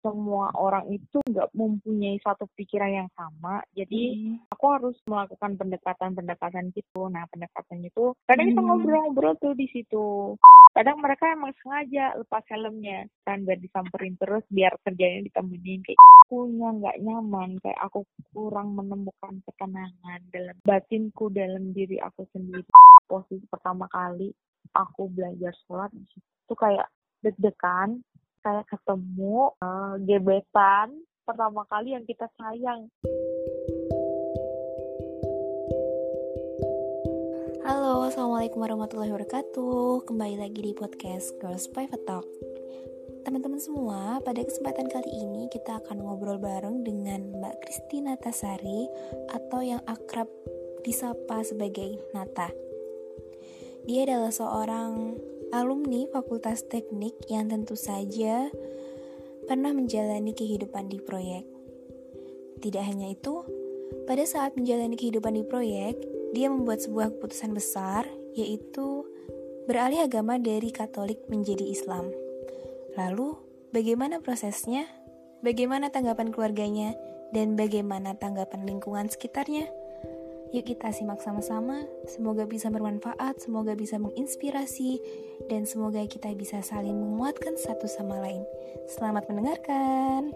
semua orang itu nggak mempunyai satu pikiran yang sama. Jadi hmm. aku harus melakukan pendekatan-pendekatan gitu. Nah pendekatan itu kadang kita hmm. ngobrol-ngobrol tuh di situ. Kadang mereka emang sengaja lepas helmnya kan biar disamperin terus biar kerjanya ditemenin kayak punya nggak nyaman kayak aku kurang menemukan ketenangan dalam batinku dalam diri aku sendiri. Posisi pertama kali aku belajar sholat di situ kayak deg-degan kayak ketemu uh, gebetan pertama kali yang kita sayang. Halo, Assalamualaikum warahmatullahi wabarakatuh. Kembali lagi di podcast Girls Private Talk. Teman-teman semua, pada kesempatan kali ini kita akan ngobrol bareng dengan Mbak Kristina Tasari Atau yang akrab disapa sebagai Nata. Dia adalah seorang alumni Fakultas Teknik yang tentu saja pernah menjalani kehidupan di proyek. Tidak hanya itu, pada saat menjalani kehidupan di proyek, dia membuat sebuah keputusan besar, yaitu beralih agama dari Katolik menjadi Islam. Lalu, bagaimana prosesnya? Bagaimana tanggapan keluarganya? Dan bagaimana tanggapan lingkungan sekitarnya? Yuk kita simak sama-sama, semoga bisa bermanfaat, semoga bisa menginspirasi, dan semoga kita bisa saling menguatkan satu sama lain. Selamat mendengarkan.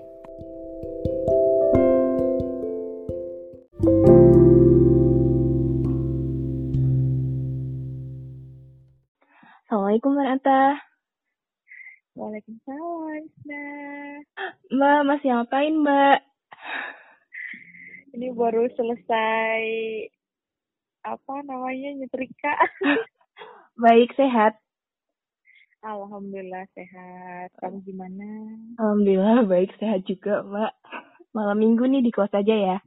Assalamualaikum Mbak Anta. Waalaikumsalam, Mbak, masih ngapain Mbak? Ini baru selesai apa namanya nyetrika. Baik, sehat. Alhamdulillah sehat. Kamu gimana? Alhamdulillah baik sehat juga, Mbak. Malam minggu nih di kos aja ya?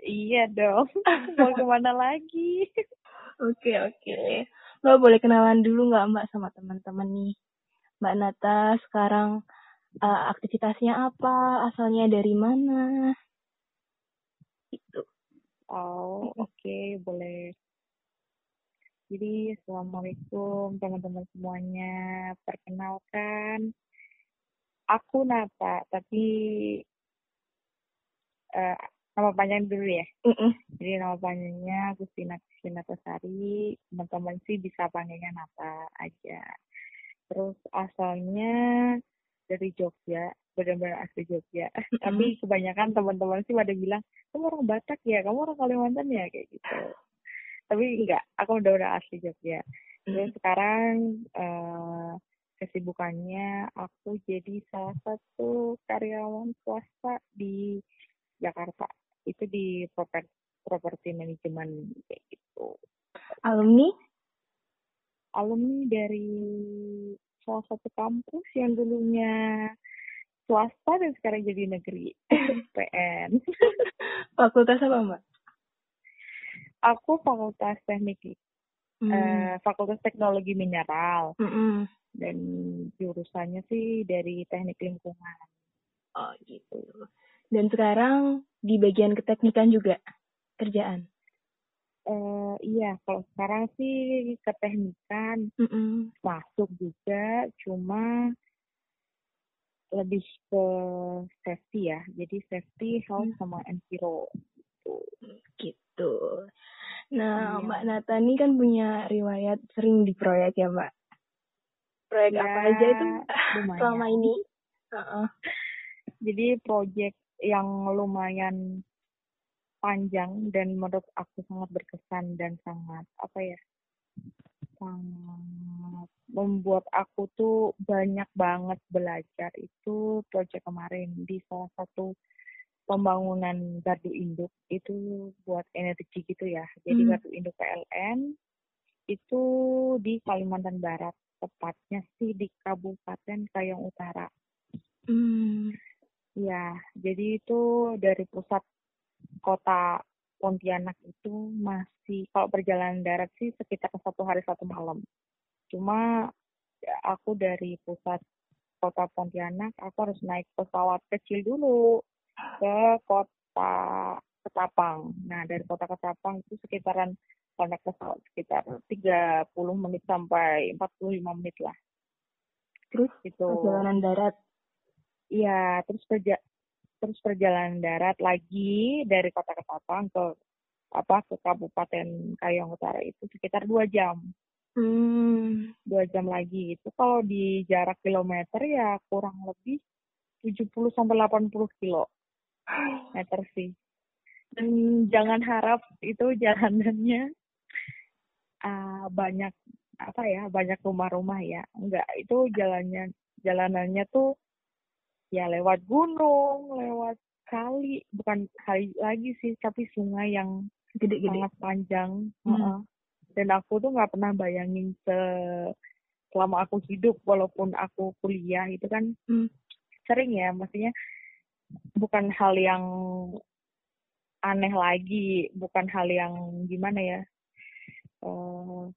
Iya dong. Mau ke mana lagi? Oke, oke. Mbak boleh kenalan dulu nggak Mbak sama teman-teman nih? Mbak Nata sekarang uh, aktivitasnya apa? Asalnya dari mana? Oh, oke, okay, boleh. Jadi, Assalamualaikum teman-teman semuanya. Perkenalkan, aku Nata, tapi uh, nama panjang dulu ya. Mm -mm. Jadi nama panjangnya Agustina Kristina Tosari. Teman-teman sih bisa panggilnya Nata aja. Terus asalnya dari Jogja benar-benar asli Jogja. Tapi kebanyakan teman-teman sih pada bilang kamu orang Batak ya? Kamu orang Kalimantan ya? Kayak gitu. Tapi enggak aku udah udah asli Jogja. Terus mm-hmm. sekarang uh, kesibukannya aku jadi salah satu karyawan swasta di Jakarta. Itu di properti properti manajemen kayak gitu. Alumni? Alumni dari salah satu kampus yang dulunya swasta dan sekarang jadi negeri PN. Fakultas apa mbak? Aku fakultas teknik, hmm. eh, fakultas teknologi mineral hmm. dan jurusannya sih dari teknik lingkungan. Oh gitu. Dan sekarang di bagian keteknikan juga kerjaan? Uh, iya, kalau sekarang sih keteknikan mm -mm. masuk juga, cuma lebih ke safety ya. Jadi safety, health, hmm. sama enviro. Gitu. Nah, iya. Mbak Nata ini kan punya riwayat sering di proyek ya, Mbak? Proyek ya, apa aja itu lumayan. selama ini? Uh -uh. Jadi proyek yang lumayan panjang dan menurut aku sangat berkesan dan sangat apa ya sangat membuat aku tuh banyak banget belajar itu proyek kemarin di salah satu pembangunan gardu induk itu buat energi gitu ya jadi hmm. gardu induk PLN itu di Kalimantan Barat tepatnya sih di Kabupaten Kayong Utara. Hmm. Ya, jadi itu dari pusat kota Pontianak itu masih kalau perjalanan darat sih sekitar satu hari satu malam. Cuma ya, aku dari pusat kota Pontianak aku harus naik pesawat kecil dulu ke kota Ketapang. Nah dari kota Ketapang itu sekitaran naik pesawat sekitar 30 menit sampai 45 menit lah. Terus itu perjalanan darat? Iya, terus perja terus perjalanan darat lagi dari kota Ketapang ke apa ke Kabupaten Kayong Utara itu sekitar dua jam. Hmm. Dua jam lagi itu kalau di jarak kilometer ya kurang lebih 70 sampai 80 kilo meter sih. Dan jangan harap itu jalanannya uh, banyak apa ya banyak rumah-rumah ya enggak itu jalannya jalanannya tuh ya lewat gunung lewat kali bukan kali lagi sih tapi sungai yang gede-gede sangat panjang hmm. dan aku tuh nggak pernah bayangin se selama aku hidup walaupun aku kuliah itu kan hmm. sering ya maksudnya bukan hal yang aneh lagi bukan hal yang gimana ya uh,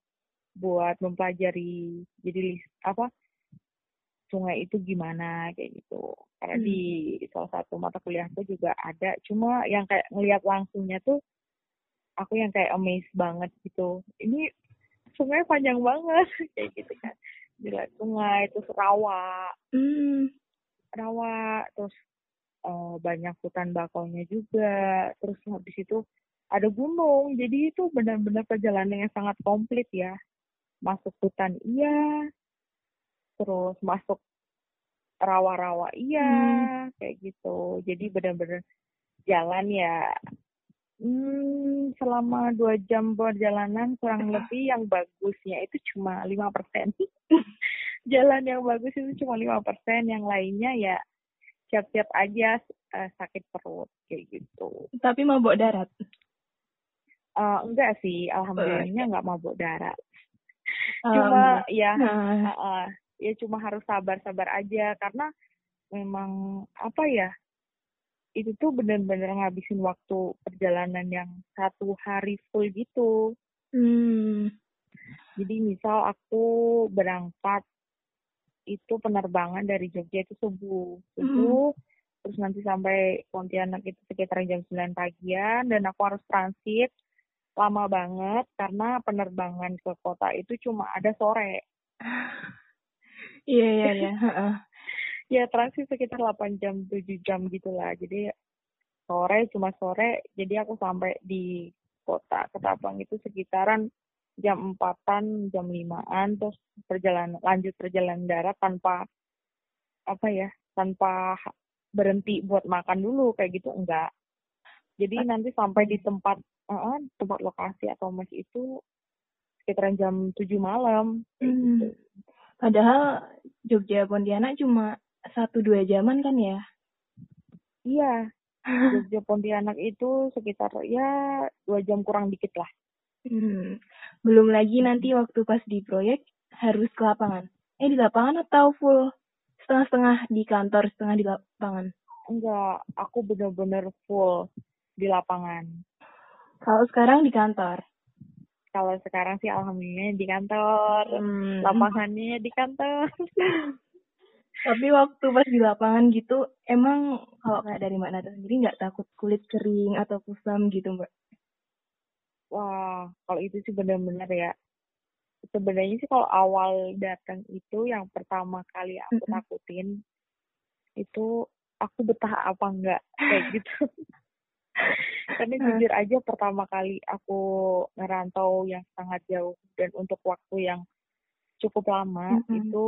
buat mempelajari jadi apa sungai itu gimana kayak gitu. Karena hmm. di salah satu mata kuliahku juga ada. Cuma yang kayak ngelihat langsungnya tuh aku yang kayak amazed banget gitu. Ini sungai panjang banget kayak gitu kan. Dilihat sungai terus rawa. Hmm. rawa terus uh, banyak hutan bakaunya juga. Terus habis itu ada gunung. Jadi itu benar-benar perjalanan yang sangat komplit ya. Masuk hutan iya terus masuk rawa-rawa iya hmm. kayak gitu. Jadi benar-benar jalan ya hmm, selama dua jam perjalanan kurang lebih yang bagusnya itu cuma lima persen. Jalan yang bagus itu cuma lima persen yang lainnya ya siap-siap aja uh, sakit perut kayak gitu. Tapi mabok darat? Uh, enggak sih alhamdulillahnya enggak mabuk darat. Cuma um, ya uh, uh, ya cuma harus sabar-sabar aja karena memang apa ya itu tuh benar-benar ngabisin waktu perjalanan yang satu hari full gitu. Hmm. Jadi misal aku berangkat itu penerbangan dari Jogja itu subuh, subuh, hmm. terus nanti sampai Pontianak itu sekitar jam 9 pagian dan aku harus transit lama banget karena penerbangan ke kota itu cuma ada sore. Iya iya iya. ya transit sekitar 8 jam 7 jam gitulah. Jadi sore cuma sore jadi aku sampai di kota Ketapang itu sekitaran jam empatan jam limaan terus perjalanan lanjut perjalanan darat tanpa apa ya tanpa berhenti buat makan dulu kayak gitu enggak jadi nanti sampai di tempat uh, tempat lokasi atau mes itu sekitaran jam 7 malam. Hmm. Gitu. Padahal Jogja Pontianak cuma satu dua jaman kan ya? Iya. Jogja Pontianak itu sekitar ya dua jam kurang dikit lah. Hmm. Belum lagi nanti waktu pas di proyek harus ke lapangan. Eh di lapangan atau full setengah-setengah di kantor, setengah di lapangan? Enggak, aku bener-bener full di lapangan. Kalau sekarang di kantor? Kalau sekarang sih alhamdulillah di kantor. Hmm. Lapangannya di kantor. Tapi waktu pas di lapangan gitu, emang kalau kayak dari mana sendiri nggak takut kulit kering atau kusam gitu, Mbak? Wah, kalau itu sih benar-benar ya. Sebenarnya sih kalau awal datang itu yang pertama kali aku takutin itu aku betah apa enggak kayak gitu. Karena jujur aja pertama kali aku ngerantau yang sangat jauh dan untuk waktu yang cukup lama mm-hmm. itu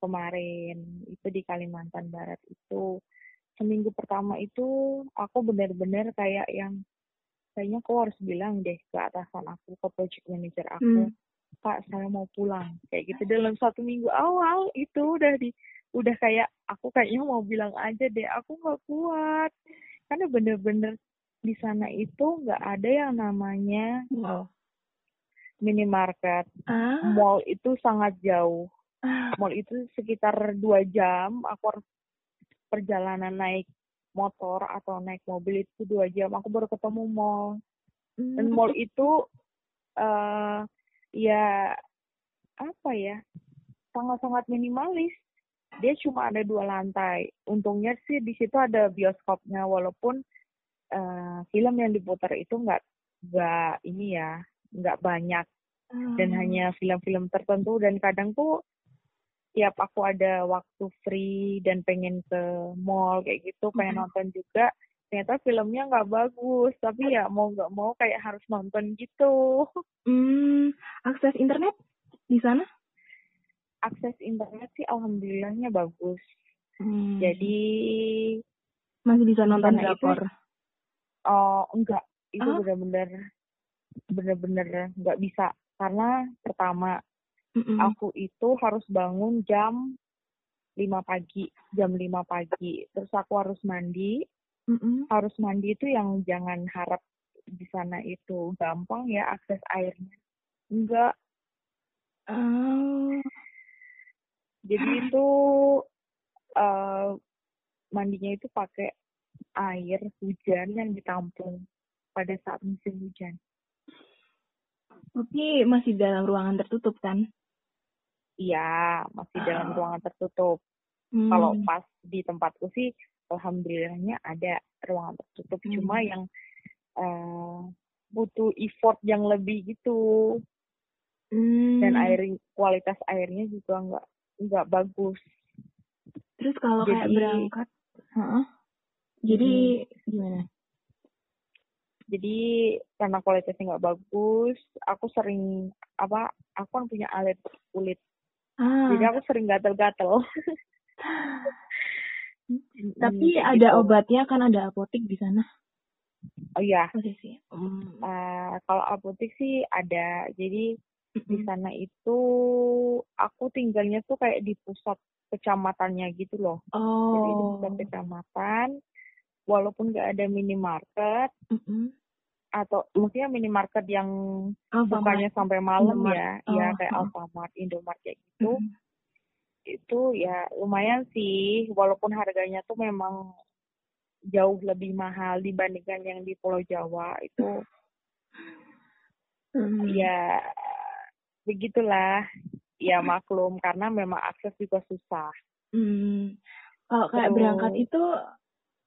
kemarin itu di Kalimantan Barat itu seminggu pertama itu aku benar-benar kayak yang kayaknya aku harus bilang deh ke atasan aku ke project manager aku mm. Pak saya mau pulang kayak gitu dalam satu minggu awal itu udah di udah kayak aku kayaknya mau bilang aja deh aku nggak kuat karena bener-bener di sana itu nggak ada yang namanya wow. minimarket. Ah. Mall itu sangat jauh. Ah. Mall itu sekitar dua jam. Aku harus perjalanan naik motor atau naik mobil itu dua jam. Aku baru ketemu mall. Hmm. Dan mall itu uh, ya apa ya sangat-sangat minimalis. Dia cuma ada dua lantai. Untungnya sih di situ ada bioskopnya walaupun uh, film yang diputar itu nggak nggak ini ya nggak banyak. Hmm. dan hanya film-film tertentu. Dan kadang tuh tiap aku ada waktu free dan pengen ke mall kayak gitu pengen -hmm. nonton juga ternyata filmnya nggak bagus. Tapi ya mau nggak mau kayak harus nonton gitu. Hmm akses internet di sana? Akses internet sih alhamdulillahnya bagus. Hmm. jadi masih bisa nonton drakor oh enggak itu oh? benar-benar benar-benar nggak bisa karena pertama mm -mm. aku itu harus bangun jam 5 pagi jam 5 pagi terus aku harus mandi mm-hmm. harus mandi itu yang jangan harap di sana itu gampang ya akses airnya enggak uh. jadi itu uh, mandinya itu pakai air hujan yang ditampung pada saat musim hujan. Tapi masih dalam ruangan tertutup kan? Iya, masih dalam ruangan tertutup. Hmm. Kalau pas di tempatku sih alhamdulillahnya ada ruangan tertutup hmm. cuma yang uh, butuh effort yang lebih gitu hmm. dan air kualitas airnya juga nggak nggak bagus terus kalau jadi, kayak berangkat huh? Jadi hmm. gimana jadi karena kualitasnya nggak bagus aku sering apa aku kan punya alergi kulit ah. jadi aku sering gatel-gatel Tapi hmm, ada gitu. obatnya kan ada apotik di sana. Oh iya. Posisi. Hmm. Uh, kalau apotik sih ada. Jadi di sana itu aku tinggalnya tuh kayak di pusat kecamatannya gitu loh. Oh. Jadi di pusat oh. kecamatan, walaupun nggak ada minimarket, mm-hmm. atau maksudnya minimarket yang Alfamart. bukannya sampai malam Indomart. ya, oh. ya kayak oh. Alfamart, Indomaret kayak gitu. Mm-hmm itu ya lumayan sih walaupun harganya tuh memang jauh lebih mahal dibandingkan yang di Pulau Jawa itu hmm. ya begitulah ya maklum karena memang akses juga susah. Hmm. Kalau kayak berangkat itu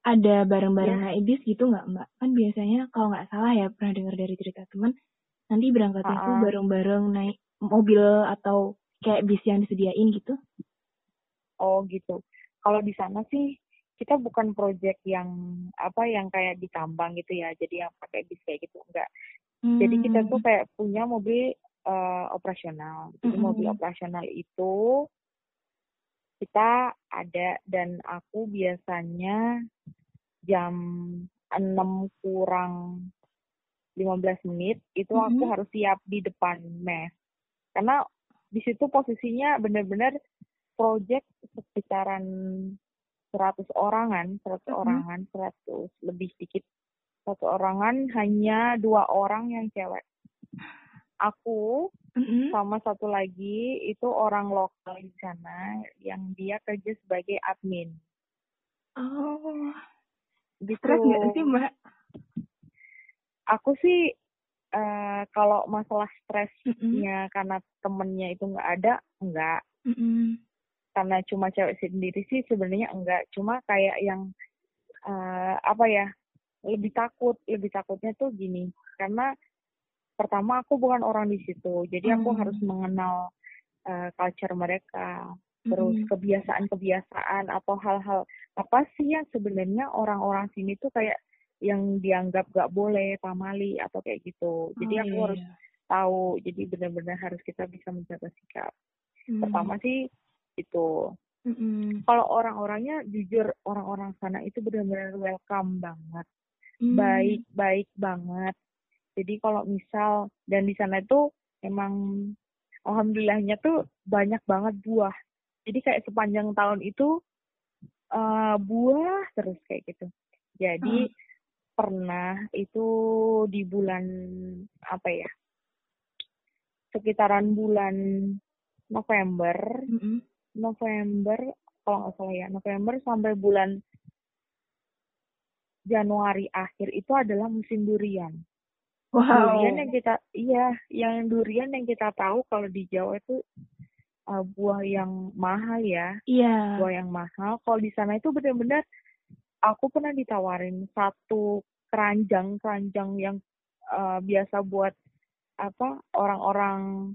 ada bareng-bareng ya. naik bis gitu nggak mbak? Kan biasanya kalau nggak salah ya pernah dengar dari cerita teman nanti berangkat itu bareng-bareng naik mobil atau kayak bis yang disediain gitu? Oh gitu. Kalau di sana sih kita bukan project yang apa yang kayak di tambang gitu ya. Jadi yang pakai bis kayak gitu enggak. Hmm. Jadi kita tuh hmm. kayak punya mobil uh, operasional. Jadi hmm. mobil operasional itu kita ada dan aku biasanya jam 6 kurang 15 menit itu aku -hmm. harus siap di depan mes. Karena di situ posisinya benar-benar project sekitaran 100 orangan, 100 mm-hmm. orangan, 100 lebih sedikit. Satu orangan hanya dua orang yang cewek. Aku mm-hmm. sama satu lagi itu orang lokal di sana yang dia kerja sebagai admin. Oh. Gitu. Stres gak sih, Mbak? Aku sih uh, kalau masalah stresnya mm-hmm. karena temennya itu nggak ada, enggak. Mm-hmm karena cuma cewek sendiri sih sebenarnya enggak cuma kayak yang uh, apa ya lebih takut lebih takutnya tuh gini karena pertama aku bukan orang di situ jadi aku hmm. harus mengenal uh, culture mereka terus hmm. kebiasaan-kebiasaan atau hal-hal apa sih yang sebenarnya orang-orang sini tuh kayak yang dianggap gak boleh pamali atau kayak gitu jadi oh, aku iya. harus iya. tahu jadi benar-benar harus kita bisa menjaga sikap hmm. pertama sih itu mm-hmm. kalau orang-orangnya jujur orang-orang sana itu benar-benar welcome banget mm. baik baik banget jadi kalau misal dan di sana itu emang alhamdulillahnya tuh banyak banget buah jadi kayak sepanjang tahun itu uh, buah terus kayak gitu jadi uh. pernah itu di bulan apa ya sekitaran bulan November mm -hmm. November kalau nggak salah ya November sampai bulan Januari akhir itu adalah musim durian. Wow. Durian yang kita iya yang durian yang kita tahu kalau di Jawa itu uh, buah yang mahal ya. Iya. Yeah. Buah yang mahal. Kalau di sana itu benar-benar aku pernah ditawarin satu keranjang keranjang yang uh, biasa buat apa orang-orang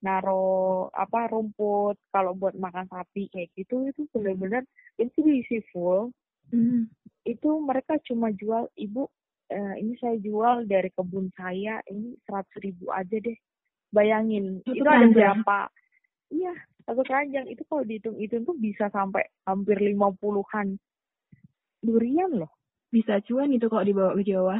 naro apa rumput kalau buat makan sapi kayak gitu itu benar-benar itu diisi full mm. itu mereka cuma jual ibu uh, ini saya jual dari kebun saya ini seratus ribu aja deh. Bayangin itu, itu ada berapa? Iya satu keranjang itu kalau dihitung itu tuh bisa sampai hampir lima puluhan. Durian loh. Bisa cuan itu kalau dibawa ke Jawa.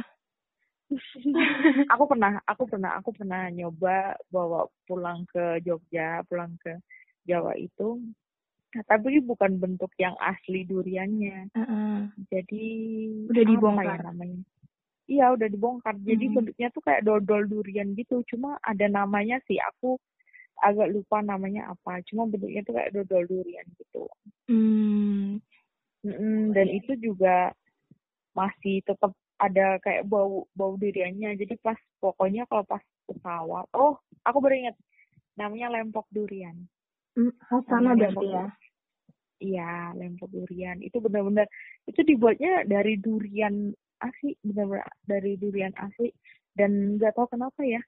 Aku pernah aku pernah aku pernah nyoba bawa pulang ke Jogja pulang ke Jawa itu. Nah, tapi bukan bentuk yang asli duriannya. Uh -uh. jadi udah dibongkar ya namanya iya udah dibongkar. Jadi hmm. bentuknya tuh kayak dodol durian gitu. Cuma ada namanya sih. Aku agak lupa namanya apa. Cuma bentuknya tuh kayak dodol durian gitu. Hmm. Mm dan itu juga masih tetap ada kayak bau bau duriannya. Jadi pas pokoknya kalau pas pesawat oh aku beringat namanya lempok durian. Hmm, khas sana berarti ya? Iya lempok durian. Itu benar-benar itu dibuatnya dari durian asli benar-benar dari durian asli dan nggak tahu kenapa ya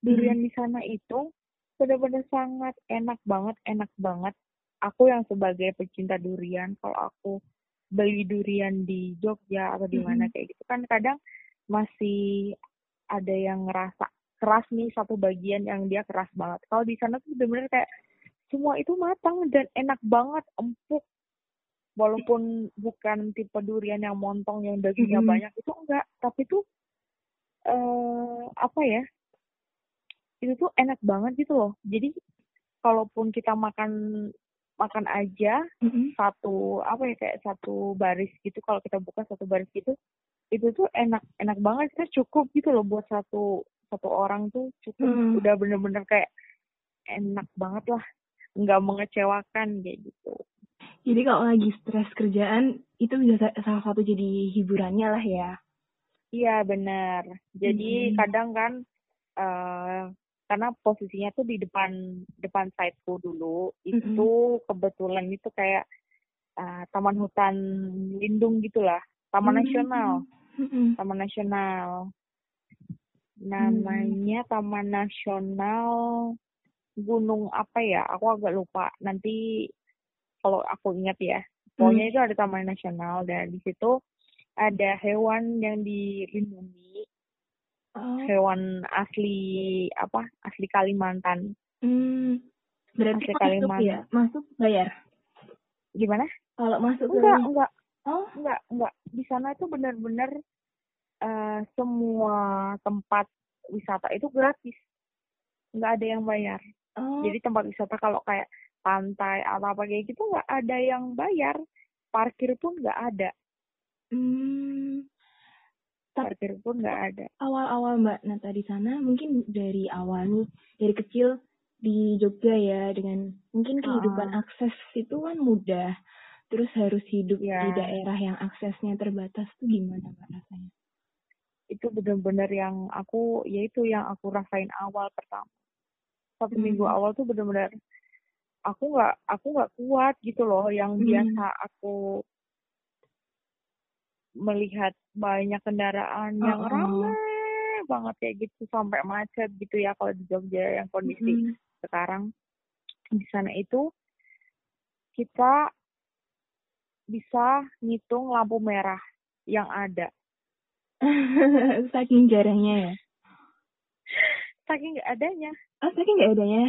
durian hmm. di sana itu benar-benar sangat enak banget enak banget aku yang sebagai pecinta durian kalau aku beli durian di Jogja atau di mana mm -hmm. kayak gitu kan kadang masih ada yang ngerasa keras nih satu bagian yang dia keras banget. Kalau di sana tuh bener-bener kayak semua itu matang dan enak banget, empuk. Walaupun bukan tipe durian yang montong yang dagingnya mm banyak itu enggak, tapi tuh eh uh, apa ya? Itu tuh enak banget gitu loh. Jadi kalaupun kita makan makan aja mm-hmm. satu apa ya kayak satu baris gitu kalau kita buka satu baris gitu itu tuh enak enak banget kita cukup gitu loh buat satu satu orang tuh cukup mm. udah bener-bener kayak enak banget lah nggak mengecewakan kayak gitu jadi kalau lagi stres kerjaan itu bisa salah satu jadi hiburannya lah ya iya benar jadi mm. kadang kan uh, karena posisinya tuh di depan depan sideku dulu itu mm-hmm. kebetulan itu kayak uh, taman hutan lindung gitulah taman mm-hmm. nasional mm-hmm. taman nasional namanya mm-hmm. taman nasional gunung apa ya aku agak lupa nanti kalau aku ingat ya pokoknya mm-hmm. itu ada taman nasional dan di situ ada hewan yang dilindungi oh. hewan asli apa asli Kalimantan. Hmm. Berarti asli masuk Kalimantan. ya? Masuk bayar? Gimana? Kalau masuk enggak, ke... enggak. Oh, enggak, enggak. Di sana itu benar-benar uh, semua tempat wisata itu gratis. Enggak ada yang bayar. Oh. Jadi tempat wisata kalau kayak pantai atau apa kayak gitu enggak ada yang bayar. Parkir pun enggak ada. Hmm parkir pun nggak ada. Awal-awal Mbak Nata di sana mungkin dari awal nih dari kecil di Jogja ya dengan mungkin kehidupan uh. akses itu kan mudah. Terus harus hidup ya. di daerah yang aksesnya terbatas tuh gimana Mbak rasanya? Itu benar-benar yang aku yaitu yang aku rasain awal pertama. Satu hmm. minggu awal tuh benar-benar aku nggak aku nggak kuat gitu loh yang hmm. biasa aku melihat banyak kendaraan yang uh -uh. ramai banget kayak gitu sampai macet gitu ya kalau di Jogja yang kondisi mm -hmm. sekarang di sana itu kita bisa ngitung lampu merah yang ada. saking jarangnya ya. Saking nggak adanya. Oh, saking nggak adanya.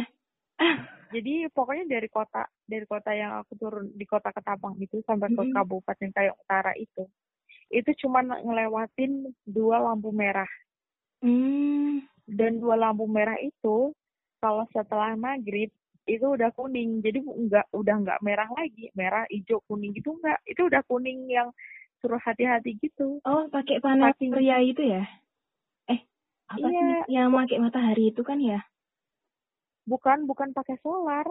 Jadi pokoknya dari kota dari kota yang aku turun di kota Ketapang itu sampai ke mm -hmm. Kabupaten Kayong Utara itu itu cuma ngelewatin dua lampu merah. Hmm. Dan dua lampu merah itu kalau setelah maghrib itu udah kuning, jadi enggak udah enggak merah lagi, merah, hijau, kuning gitu enggak, itu udah kuning yang suruh hati-hati gitu. Oh, pakai panas pria itu ya? Eh, apa iya. sih yang pakai matahari itu kan ya? Bukan, bukan pakai solar,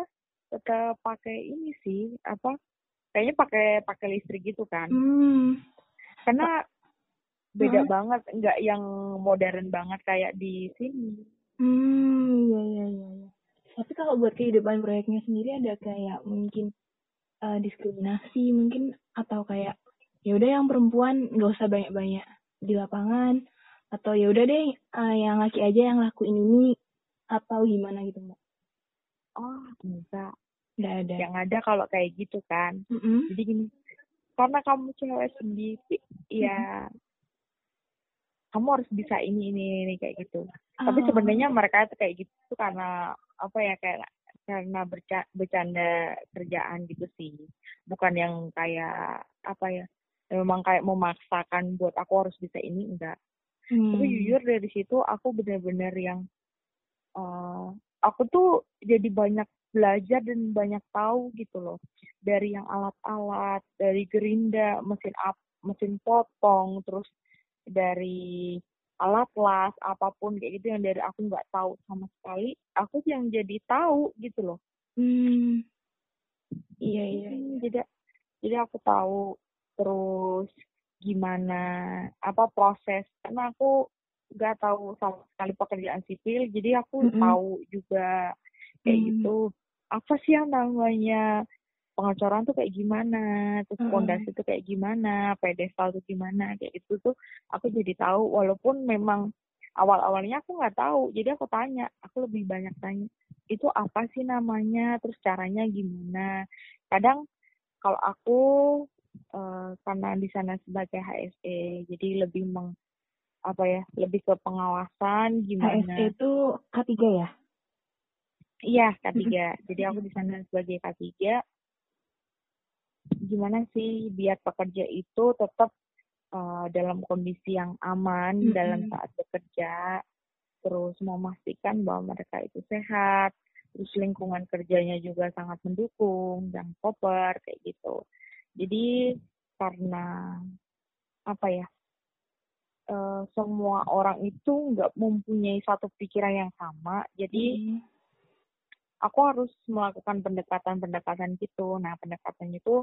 tetap pakai ini sih, apa? Kayaknya pakai pakai listrik gitu kan. Hmm karena beda hmm. banget nggak yang modern banget kayak di sini hmm iya iya iya ya. tapi kalau buat kehidupan proyeknya sendiri ada kayak mungkin uh, diskriminasi mungkin atau kayak ya udah yang perempuan nggak usah banyak banyak di lapangan atau ya udah deh uh, yang laki aja yang lakuin ini atau gimana gitu mbak oh enggak nggak ada yang ada kalau kayak gitu kan mm -hmm. jadi gini karena kamu cewek sendiri ya mm -hmm. kamu harus bisa ini ini ini kayak gitu oh. tapi sebenarnya mereka itu kayak gitu karena apa ya kayak karena berca bercanda kerjaan gitu sih bukan yang kayak apa ya memang kayak memaksakan buat aku harus bisa ini enggak hmm. tapi jujur dari situ aku benar-benar yang uh, aku tuh jadi banyak belajar dan banyak tahu gitu loh dari yang alat-alat dari gerinda mesin up mesin potong terus dari alat las apa pun kayak gitu yang dari aku nggak tahu sama sekali aku yang jadi tahu gitu loh hmm. iya iya, iya. jadi jadi aku tahu terus gimana apa proses karena aku nggak tahu sama sekali pekerjaan sipil jadi aku mm -hmm. tahu juga kayak mm -hmm. gitu apa sih yang namanya pengacoran tuh kayak gimana terus pondasi mm -hmm. tuh kayak gimana pedestal tuh gimana kayak gitu tuh aku jadi tahu walaupun memang awal awalnya aku nggak tahu jadi aku tanya aku lebih banyak tanya itu apa sih namanya terus caranya gimana kadang kalau aku uh, karena di sana sebagai HSE jadi lebih meng apa ya lebih ke pengawasan gimana? HSE itu K3 ya? Iya K3 jadi aku di sana sebagai K3 gimana sih biar pekerja itu tetap uh, dalam kondisi yang aman mm -hmm. dalam saat bekerja terus memastikan bahwa mereka itu sehat terus lingkungan kerjanya juga sangat mendukung dan proper kayak gitu. Jadi karena apa ya uh, semua orang itu nggak mempunyai satu pikiran yang sama. Jadi hmm. aku harus melakukan pendekatan-pendekatan gitu. Nah pendekatan itu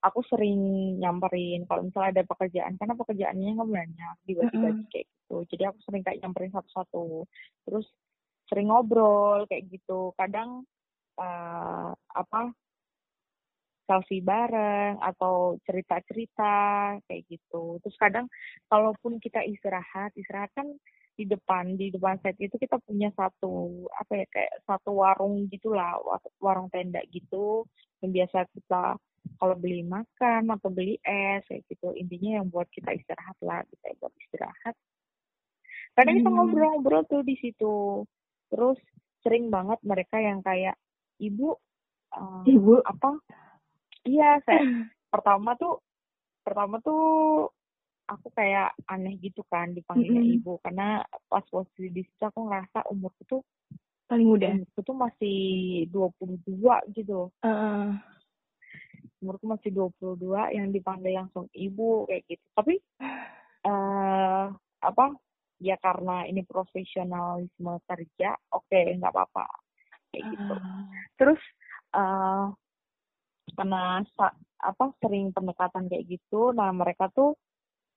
aku sering nyamperin. Kalau misalnya ada pekerjaan karena pekerjaannya nggak banyak dibagi-bagi kayak gitu. Jadi aku sering kayak nyamperin satu-satu. Terus sering ngobrol kayak gitu. Kadang uh, apa selfie bareng atau cerita-cerita kayak gitu. Terus kadang kalaupun kita istirahat, istirahat kan di depan di depan set itu kita punya satu apa ya kayak satu warung gitulah warung tenda gitu yang biasa kita kalau beli makan atau beli es kayak gitu intinya yang buat kita istirahat lah kita buat istirahat kadang hmm. kita ngobrol-ngobrol tuh di situ terus sering banget mereka yang kayak ibu uh, ibu apa iya saya pertama tuh pertama tuh aku kayak aneh gitu kan dipanggilnya mm -hmm. ibu karena pas posisi di situ aku ngerasa umurku tuh paling muda umurku tuh masih 22 gitu uh. umurku masih 22 yang dipanggil langsung ibu kayak gitu tapi uh, apa ya karena ini profesionalisme kerja oke okay, nggak apa-apa kayak gitu uh. terus uh, karena apa sering pendekatan kayak gitu nah mereka tuh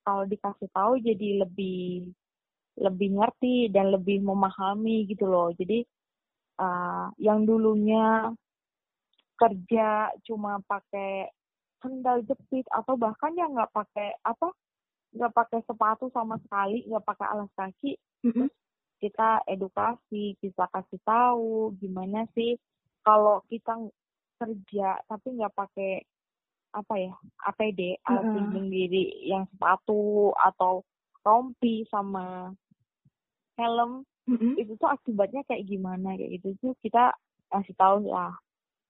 kalau dikasih tahu jadi lebih lebih ngerti dan lebih memahami gitu loh jadi uh, yang dulunya kerja cuma pakai sandal jepit atau bahkan yang nggak pakai apa nggak pakai sepatu sama sekali nggak pakai alas kaki mm-hmm. kita edukasi kita kasih tahu gimana sih kalau kita kerja tapi nggak pakai apa ya APD alat pelindung diri yang sepatu atau rompi sama helm. Mm-hmm. itu tuh akibatnya kayak gimana kayak gitu. Tuh kita ngasih tahu lah.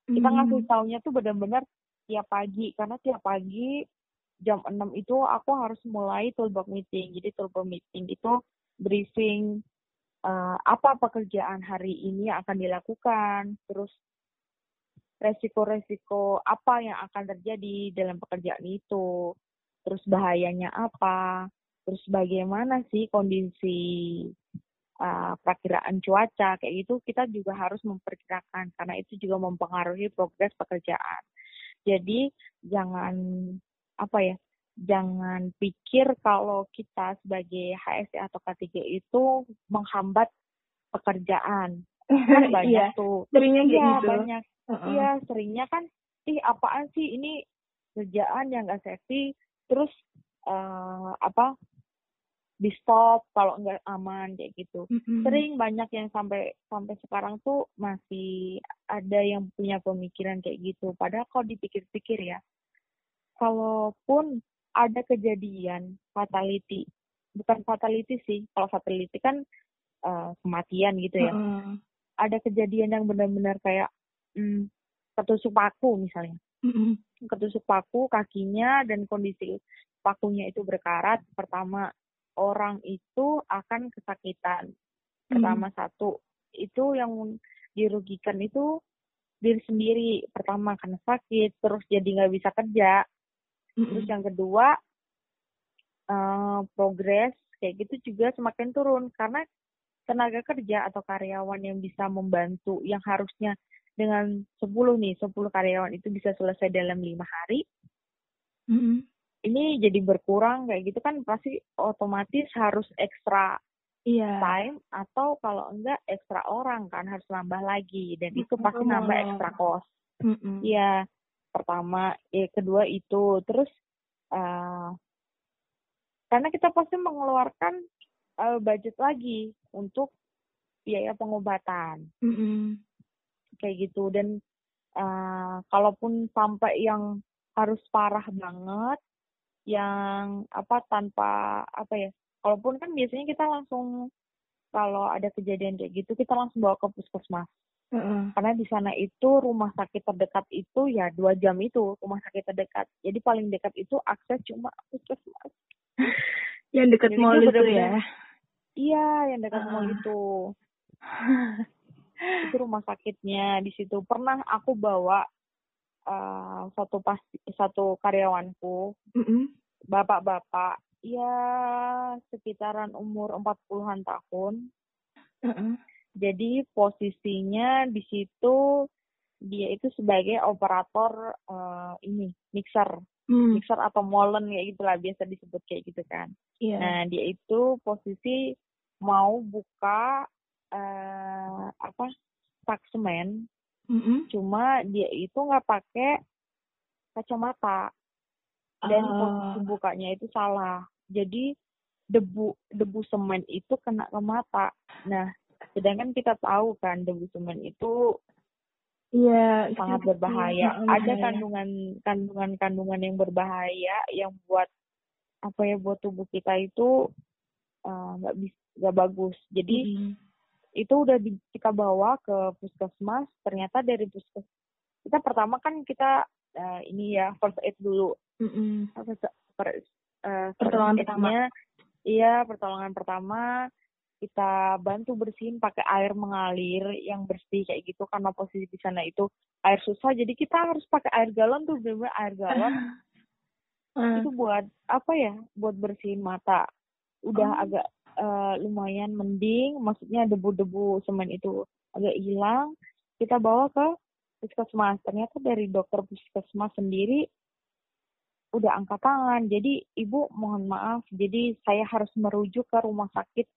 Kita mm-hmm. ngasih tahunya tuh benar-benar tiap pagi karena tiap pagi jam 6 itu aku harus mulai toolbox meeting. Jadi toolbox meeting itu briefing uh, apa pekerjaan hari ini akan dilakukan terus resiko-resiko apa yang akan terjadi dalam pekerjaan itu, terus bahayanya apa, terus bagaimana sih kondisi uh, perakiraan cuaca kayak gitu kita juga harus memperkirakan karena itu juga mempengaruhi progres pekerjaan. Jadi jangan apa ya, jangan pikir kalau kita sebagai HSE atau K3 itu menghambat pekerjaan. Kan banyak iya, tuh. Seringnya iya, gitu. banyak Iya, seringnya kan, ih apaan sih? Ini kerjaan yang gak safety, terus uh, apa di stop kalau nggak aman kayak gitu. Mm-mm. sering banyak yang sampai sampai sekarang tuh masih ada yang punya pemikiran kayak gitu. Padahal kalau dipikir-pikir ya kalaupun ada kejadian fatality bukan fatality sih kalau fatality kan eh, kematian gitu ya. Heeh. ada kejadian yang benar-benar kayak hmm, ketusuk paku misalnya. Mm-mm. ketusuk paku kakinya dan kondisi pakunya itu berkarat. Pertama orang itu akan kesakitan. Pertama satu itu yang dirugikan itu diri sendiri. Pertama karena sakit terus jadi nggak bisa kerja. Mm-mm. terus yang kedua eh, progres kayak gitu juga semakin turun. Karena tenaga kerja atau karyawan yang bisa membantu yang harusnya dengan 10 nih 10 karyawan itu bisa selesai dalam lima hari Mm-mm. ini jadi berkurang kayak gitu kan pasti otomatis harus ekstra Iya. time atau kalau enggak ekstra orang kan harus nambah lagi dan itu Mm, pasti nambah ekstra cost. Mm-mm. Iya, pertama, eh kedua itu terus eh karena kita pasti mengeluarkan eh, budget lagi untuk biaya pengobatan Mm-mm. Kayak gitu dan eh kalaupun sampai yang harus parah banget yang apa tanpa apa ya kalaupun kan biasanya kita langsung kalau ada kejadian kayak gitu kita langsung bawa ke puskesmas Heeh. karena di sana itu rumah sakit terdekat itu ya dua jam itu rumah sakit terdekat jadi paling dekat itu akses cuma puskesmas Yang Jadi mall itu itu ya. iya yang dekat mall Ah. itu itu rumah sakitnya di situ pernah aku bawa eh, satu pas satu karyawanku Mm-mm. bapak-bapak ya sekitaran umur 40-an tahun Heeh. jadi posisinya di situ dia itu sebagai operator eh, ini mixer Hmm. mixer atau molen kayak gitulah biasa disebut kayak gitu kan Iya. Nah, dia itu posisi mau buka eh apa tak semen, Mm-mm. cuma dia itu nggak pakai kacamata dan Ah. posisi bukanya itu salah. Jadi debu debu semen itu kena ke mata. Nah, sedangkan kita tahu kan debu semen itu Iya. sangat itu- berbahaya. Ada kandungan kandungan kandungan yang berbahaya yang buat apa ya buat tubuh kita itu eh, nggak bisa nggak bagus. Jadi Mm-mm. Itu udah di- kita bawa ke puskesmas. Ternyata dari puskes kita pertama kan kita eh, ini ya first aid dulu. Mm-mm. First, first, eh, first Pertolongan aid-nya, Iya pertolongan pertama kita bantu bersihin pakai air mengalir yang bersih kayak gitu karena posisi di sana itu air susah jadi kita harus pakai air galon tuh bener air galon Ah. itu buat apa ya buat bersihin mata udah Oh. agak eh, lumayan mending. Maksudnya debu-debu semen itu agak hilang. Kita bawa ke puskesmas. Ternyata dari dokter puskesmas sendiri udah angkat tangan. Jadi ibu mohon maaf. Jadi saya harus merujuk ke rumah sakit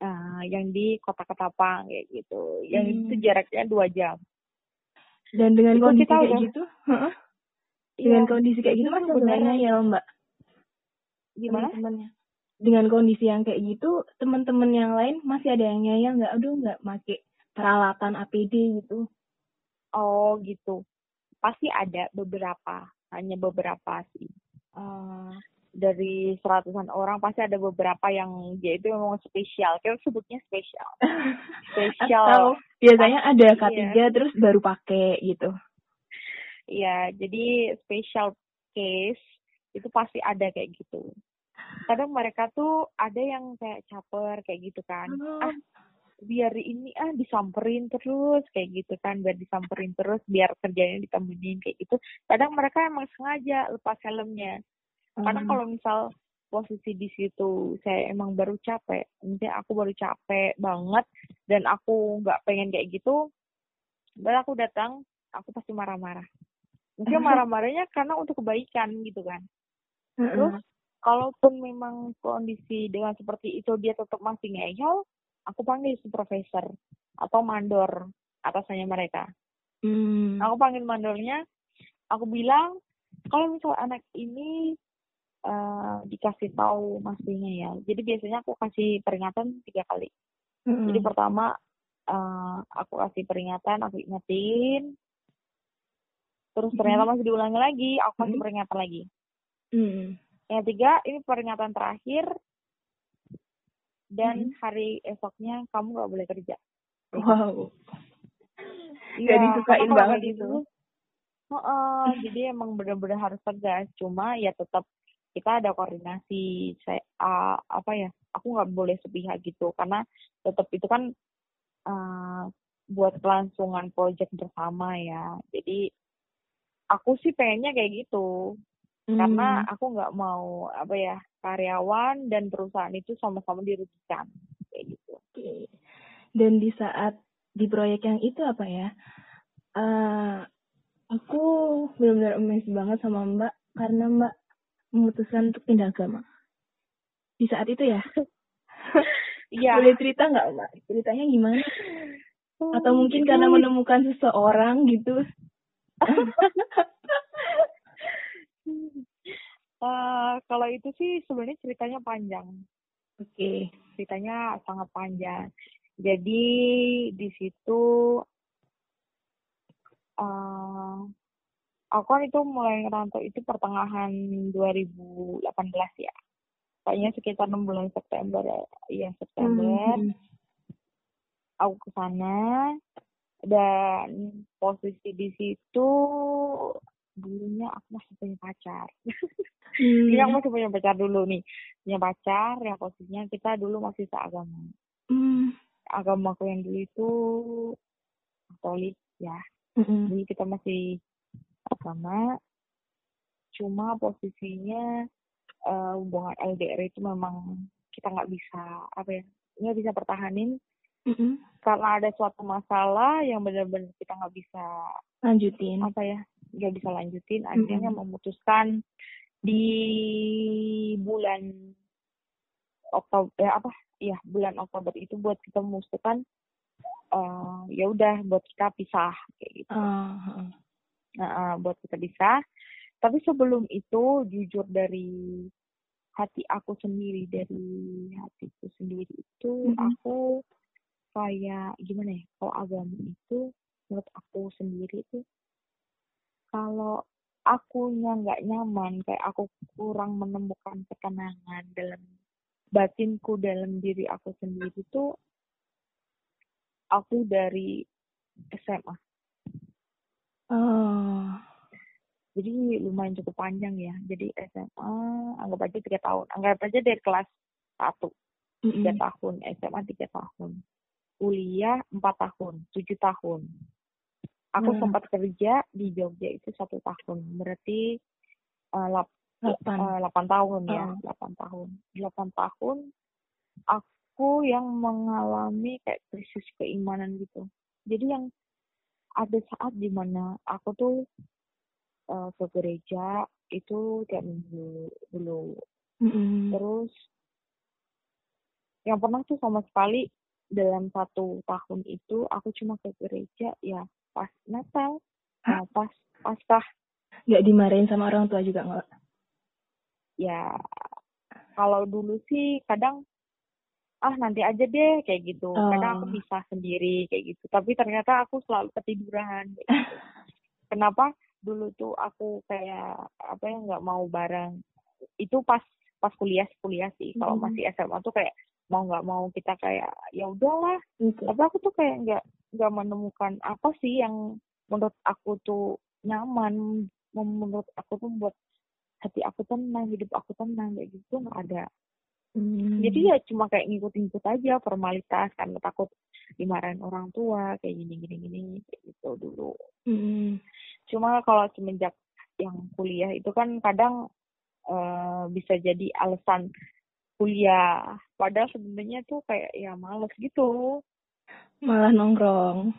eh, yang di kota Ketapang kayak gitu. Yang Hmm. itu jaraknya dua jam. Dan dengan Itu kondisi kita kayak udah- gitu, heeh. dengan Iya, kondisi kayak gitu sebenarnya- sebenarnya ya Mbak. gimana? Teman-temannya. Dengan kondisi yang kayak gitu, teman-teman yang lain masih ada yang nyayang nggak? Aduh nggak make peralatan APD gitu. Oh gitu. Pasti ada beberapa, hanya beberapa sih. Eh, dari seratusan orang pasti ada beberapa yang dia itu memang spesial. Kita sebutnya spesial. Spesial. Atau biasanya ada Iya. K3 terus baru pakai gitu. Iya, jadi special case itu pasti ada kayak gitu. Kadang mereka tuh ada yang kayak caper kayak gitu kan. Ah, biar ini ah disamperin terus kayak gitu kan biar disamperin terus biar kerjanya ditemenin kayak gitu kadang mereka emang sengaja lepas helmnya karena Hmm. kalau misal posisi di situ saya emang baru capek misalnya aku baru capek banget dan aku nggak pengen kayak gitu dan aku datang aku pasti marah-marah mungkin marah-marahnya karena untuk kebaikan gitu kan Heeh. terus kalaupun memang kondisi dengan seperti itu dia tetap masih ngeyel aku panggil supervisor atau mandor atasannya mereka Hmm. aku panggil mandornya aku bilang kalau misal anak ini uh, dikasih tahu mastinya ya. Jadi biasanya aku kasih peringatan tiga kali. Mm-hmm. Jadi pertama uh, aku kasih peringatan, aku ingetin. Terus ternyata masih diulangi lagi, aku kasih mm-hmm. peringatan lagi. Mm-hmm. Yang ketiga, ini peringatan terakhir. Dan mm-hmm. hari esoknya kamu gak boleh kerja. Wow. Iya, disukain banget itu. Gitu, oh, uh, jadi emang benar-benar harus tegas. Cuma ya tetap kita ada koordinasi. Saya uh, apa ya? Aku nggak boleh sepihak gitu karena tetap itu kan uh, buat kelangsungan proyek bersama ya. Jadi aku sih pengennya kayak gitu. Hmm. Karena aku nggak mau apa ya karyawan dan perusahaan itu sama-sama dirugikan kayak gitu. Oke. Dan di saat di proyek yang itu apa ya? Uh, aku benar-benar amazed banget sama Mbak karena Mbak memutuskan untuk pindah agama. Di saat itu ya? Iya. Boleh cerita nggak Mbak? Ceritanya gimana? Atau mungkin karena menemukan seseorang gitu? uh, kalau itu sih sebenarnya ceritanya panjang. Oke. Okay. Ceritanya sangat panjang. Jadi di situ uh, aku kan itu mulai ngerantau itu pertengahan 2018 ya. Kayaknya sekitar 6 bulan September ya, iya September. Hmm. Aku ke sana dan posisi di situ dulunya aku masih punya pacar. Hmm. Aku masih punya pacar dulu nih. Punya pacar yang posisinya kita dulu masih seagama. Hmm agamaku yang dulu itu Katolik ya. Mm-hmm. Jadi kita masih agama, cuma posisinya uh, hubungan LDR itu memang kita nggak bisa apa ya nggak bisa pertahanin mm-hmm. karena ada suatu masalah yang benar-benar kita nggak bisa lanjutin apa ya nggak bisa lanjutin akhirnya mm-hmm. memutuskan di bulan Oktober ya apa ya bulan Oktober itu buat kita memutuskan uh, ya udah buat kita pisah kayak gitu. Uh, Nah, uh, buat kita pisah. Tapi sebelum itu jujur dari hati aku sendiri dari hatiku sendiri itu mm -hmm. aku kayak gimana ya kalau agama itu menurut aku sendiri itu kalau akunya nggak nyaman kayak aku kurang menemukan ketenangan dalam batinku dalam diri aku sendiri tuh aku dari SMA. Oh. Jadi lumayan cukup panjang ya. Jadi SMA anggap aja tiga tahun. Anggap aja dari kelas satu tiga mm -hmm. tahun. SMA tiga tahun. Kuliah empat tahun, tujuh tahun. Aku hmm. sempat kerja di Jogja itu satu tahun. Berarti uh, 8, uh, tahun ya, oh. 8 tahun. 8 tahun aku yang mengalami kayak krisis keimanan gitu. Jadi yang ada saat di mana aku tuh uh, ke gereja itu tiap minggu dulu. Mm-hmm. Terus yang pernah tuh sama sekali dalam satu tahun itu aku cuma ke gereja ya pas Natal, nah, pas Paskah. Nggak dimarahin sama orang tua juga nggak? ya kalau dulu sih kadang ah nanti aja deh kayak gitu oh. kadang aku oh. bisa sendiri kayak gitu tapi ternyata aku selalu ketiduran gitu. kenapa dulu tuh aku kayak apa ya nggak mau bareng itu pas pas kuliah kuliah sih kalau hmm. masih SMA tuh kayak mau nggak mau kita kayak ya udahlah gitu. tapi aku tuh kayak nggak nggak menemukan apa sih yang menurut aku tuh nyaman menurut aku tuh buat hati aku tenang hidup aku tenang kayak gitu nggak ada hmm. jadi ya cuma kayak ngikut-ngikut aja formalitas karena takut dimarahin orang tua kayak gini gini gini kayak gitu dulu hmm. cuma kalau semenjak yang kuliah itu kan kadang uh, bisa jadi alasan kuliah. Padahal sebenarnya tuh kayak ya males gitu. Malah nongkrong.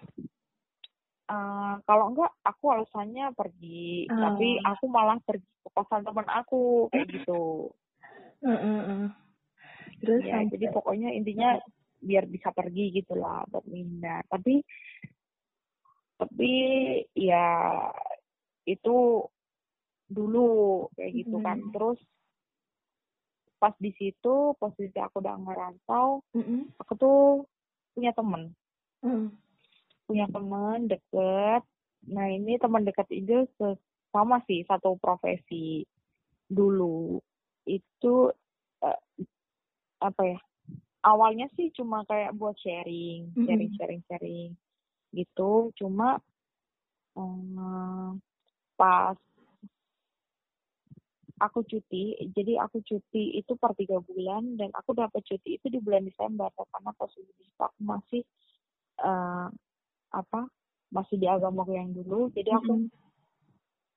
Uh, kalau enggak aku alasannya pergi. Uh. tapi aku malah pergi ke kosan teman aku kayak gitu. Uh, uh, uh. terus ya sampai... jadi pokoknya intinya biar bisa pergi gitulah buat Minda tapi tapi ya itu dulu kayak gitu kan. Terus pas di situ posisi aku udah ngerantau mm -mm. aku tuh punya temen. Mm. punya teman deket. Nah ini teman dekat itu sama sih satu profesi. Dulu itu uh, apa ya awalnya sih cuma kayak buat sharing sharing sharing sharing gitu. Cuma um, pas aku cuti jadi aku cuti itu per tiga bulan dan aku dapat cuti itu di bulan Desember karena posisi aku masih uh, apa masih di agamaku yang dulu. Jadi aku mm -hmm.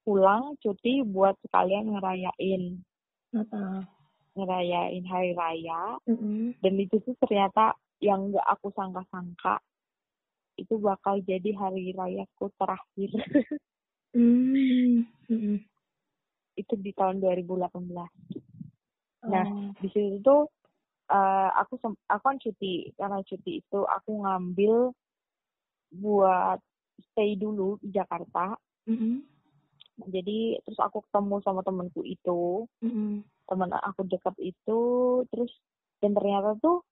pulang cuti buat sekalian ngerayain. Uh ngerayain hari raya. Mm -hmm. dan itu tuh ternyata yang gak aku sangka-sangka itu bakal jadi hari rayaku terakhir. Mm -hmm itu di tahun 2018. Oh. Nah, di situ tuh uh, aku aku kan cuti karena cuti itu aku ngambil buat stay dulu di Jakarta. Mm -hmm. Jadi terus aku ketemu sama temanku itu, mm -hmm. teman aku dekat itu, terus dan ternyata tuh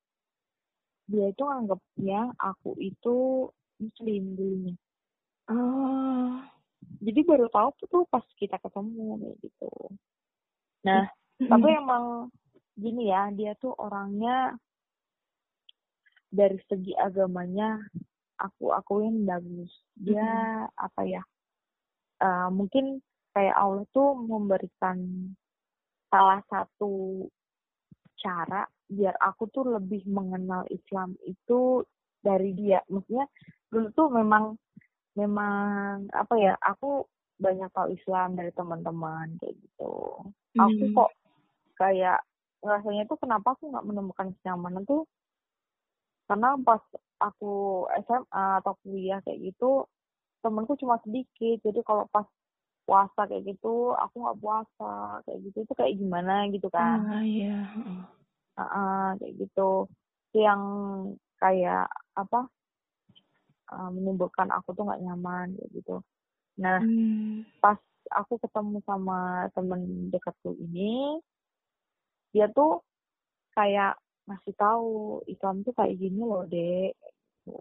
dia itu anggapnya aku itu muslim dulunya. Oh jadi baru tahu tuh pas kita ketemu kayak gitu nah mm-hmm. tapi emang gini ya dia tuh orangnya dari segi agamanya aku akuin bagus dia mm-hmm. apa ya uh, mungkin kayak Allah tuh memberikan salah satu cara biar aku tuh lebih mengenal Islam itu dari dia maksudnya dulu tuh memang memang apa ya aku banyak tahu Islam dari teman-teman kayak gitu. Hmm. aku kok kayak rasanya tuh kenapa aku nggak menemukan kenyamanan tuh karena pas aku SMA atau kuliah kayak gitu temanku cuma sedikit. Jadi kalau pas puasa kayak gitu aku nggak puasa kayak gitu. Itu kayak gimana gitu kan. Ah, iya. uh, uh, kayak gitu. Yang kayak apa uh, menimbulkan aku tuh nggak nyaman kayak gitu nah hmm. pas aku ketemu sama temen dekatku ini dia tuh kayak ngasih tahu Islam tuh kayak gini loh dek gitu.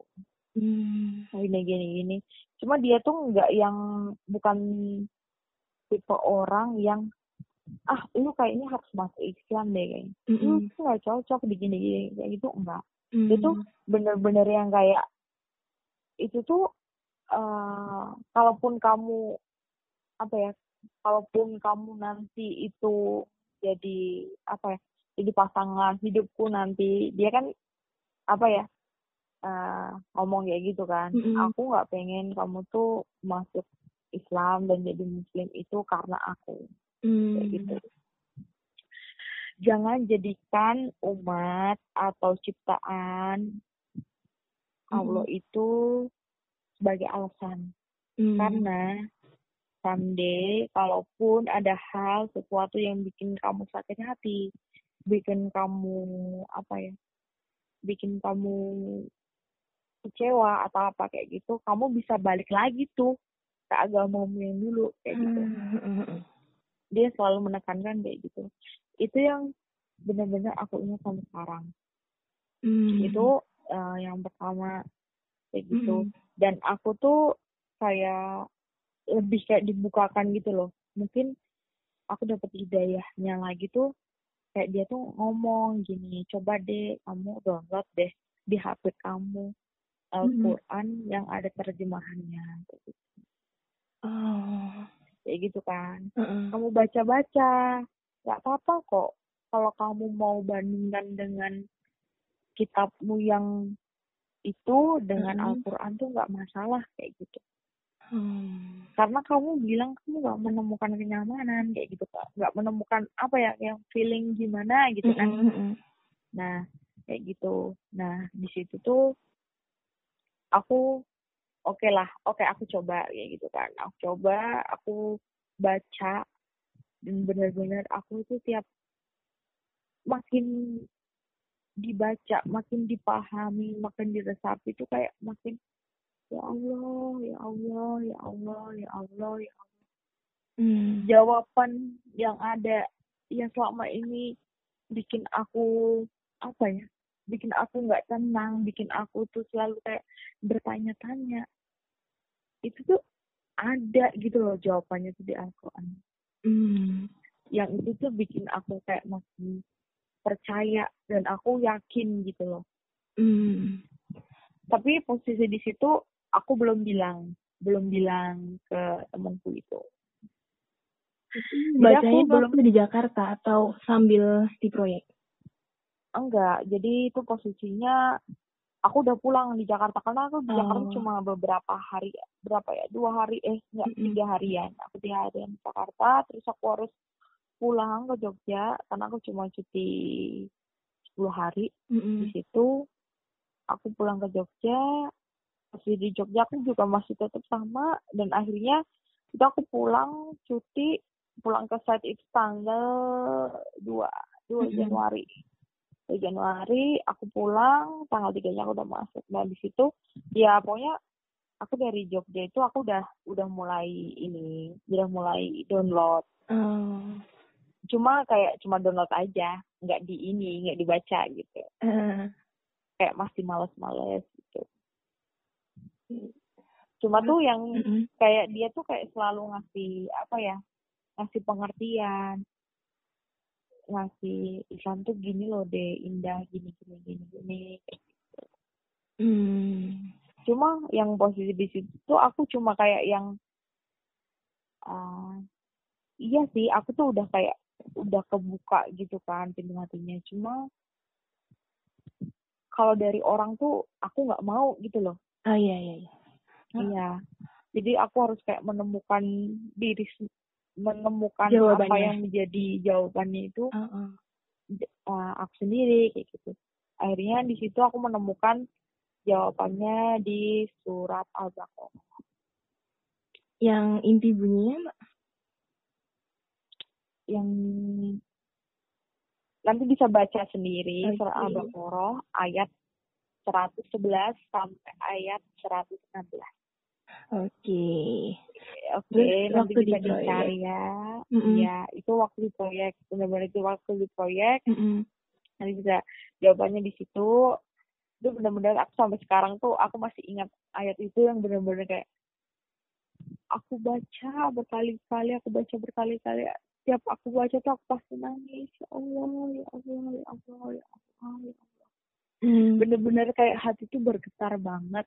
hmm. gini gini gini cuma dia tuh nggak yang bukan tipe orang yang ah lu kayaknya harus masuk Islam deh kayaknya mm -hmm. lu nggak cocok begini gini kayak gitu enggak mm. dia tuh bener-bener yang kayak itu tuh uh, kalaupun kamu apa ya kalaupun kamu nanti itu jadi apa ya jadi pasangan hidupku nanti dia kan apa ya uh, ngomong kayak gitu kan mm -hmm. aku nggak pengen kamu tuh masuk Islam dan jadi Muslim itu karena aku mm. kayak gitu jangan jadikan umat atau ciptaan Allah itu sebagai alasan. Hmm. Karena someday kalaupun ada hal sesuatu yang bikin kamu sakit hati, bikin kamu apa ya? bikin kamu kecewa atau apa kayak gitu, kamu bisa balik lagi tuh ke agamamu yang dulu kayak gitu. Hmm. Dia selalu menekankan kayak gitu. Itu yang benar-benar aku ingat sampai sekarang. Hmm. Itu uh, yang pertama kayak gitu mm. dan aku tuh kayak lebih kayak dibukakan gitu loh mungkin aku dapat hidayahnya lagi tuh kayak dia tuh ngomong gini coba deh kamu download deh di HP kamu Al-Quran mm. yang ada terjemahannya kayak gitu oh. kayak gitu kan uh -uh. kamu baca-baca nggak apa-apa kok kalau kamu mau bandingkan dengan kitabmu yang itu dengan hmm. Al-Quran tuh nggak masalah kayak gitu. Hmm. Karena kamu bilang kamu nggak menemukan kenyamanan kayak gitu nggak menemukan apa ya yang feeling gimana gitu kan. Hmm. Nah kayak gitu. Nah di situ tuh aku oke okay lah, oke okay, aku coba kayak gitu kan. Aku coba, aku baca dan benar-benar aku itu tiap makin dibaca, makin dipahami, makin diresapi itu kayak makin ya Allah, ya Allah, ya Allah, ya Allah, ya Allah. Hmm. Jawaban yang ada yang selama ini bikin aku apa ya bikin aku nggak tenang bikin aku tuh selalu kayak bertanya-tanya itu tuh ada gitu loh jawabannya tuh di Al-Quran Hmm. yang itu tuh bikin aku kayak masih percaya dan aku yakin gitu loh Hmm. tapi posisi di situ aku belum bilang belum bilang ke temanku itu Bacanya aku belum di Jakarta atau sambil di proyek? enggak jadi itu posisinya aku udah pulang di Jakarta karena aku di Jakarta Oh. cuma beberapa hari berapa ya dua hari eh enggak Mm-mm. tiga harian aku tiga harian di Jakarta terus aku harus pulang ke Jogja karena aku cuma cuti 10 hari di Mm-mm. situ aku pulang ke Jogja masih di Jogja aku juga masih tetap sama dan akhirnya itu aku pulang cuti pulang ke site itu tanggal 2 2 Mm-mm. Januari 2 Januari aku pulang tanggal 3 nya aku udah masuk nah di situ ya pokoknya aku dari Jogja itu aku udah udah mulai ini udah mulai download Oh. Cuma kayak cuma download aja nggak di ini nggak dibaca gitu. Eh, kayak masih males-males gitu. Cuma tuh yang kayak dia tuh kayak selalu ngasih apa ya ngasih pengertian. Ngasih Islam tuh gini loh deh indah gini gini gini gini Hmm. cuma yang posisi di situ tuh aku cuma kayak yang ah, iya sih aku tuh udah kayak udah kebuka gitu kan pintu hatinya cuma kalau dari orang tuh aku nggak mau gitu loh Oh iya iya iya. Iya. Jadi aku harus kayak menemukan diri menemukan apa Jawabannya. yang menjadi jawabannya itu oh. j- uh, aku sendiri kayak gitu. Akhirnya di situ aku menemukan jawabannya di surat Al-Baqarah. Yang inti bunyinya Mbak? Yang nanti bisa baca sendiri Oke. surat Al-Baqarah ayat 111 sampai ayat 116. Oke. Oke, Terus nanti di bisa dicari ya. Mm-mm. Iya, itu waktu di proyek. Benar-benar itu waktu di proyek. Mm-mm. Nanti bisa jawabannya di situ. Itu benar-benar aku sampai sekarang tuh aku masih ingat ayat itu yang benar-benar kayak aku baca berkali-kali, aku baca berkali-kali. Setiap aku baca tuh aku pasti nangis. Ya Allah, ya Allah, ya Allah, ya Allah, ya Allah. Hmm. Bener-bener kayak hati tuh bergetar banget.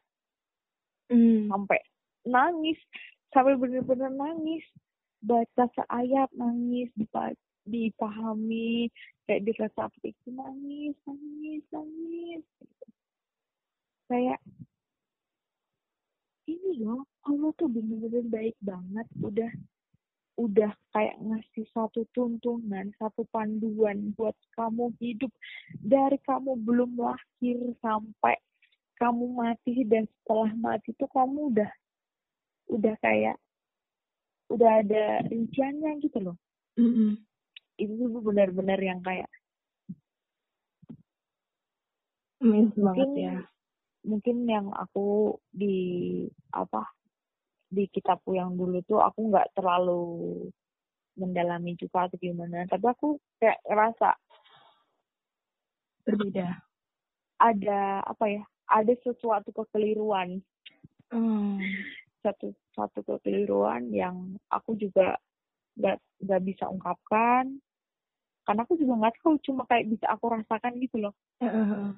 Hmm. sampai nangis sampai bener-bener nangis baca seayat nangis dipa- dipahami kayak diresapi nangis nangis nangis gitu. kayak ini loh Allah tuh bener-bener baik banget udah udah kayak ngasih satu tuntunan satu panduan buat kamu hidup dari kamu belum lahir sampai kamu mati dan setelah mati tuh kamu udah udah kayak udah ada rinciannya gitu loh Mm-mm. itu tuh benar-benar yang kayak Amazing banget mungkin ya. mungkin yang aku di apa di kitabku yang dulu tuh aku nggak terlalu mendalami juga atau gimana tapi aku kayak ngerasa Berbeda. ada apa ya ada sesuatu kekeliruan Hmm. satu satu kekeliruan yang aku juga nggak nggak bisa ungkapkan karena aku juga nggak tahu cuma kayak bisa aku rasakan gitu loh Heeh.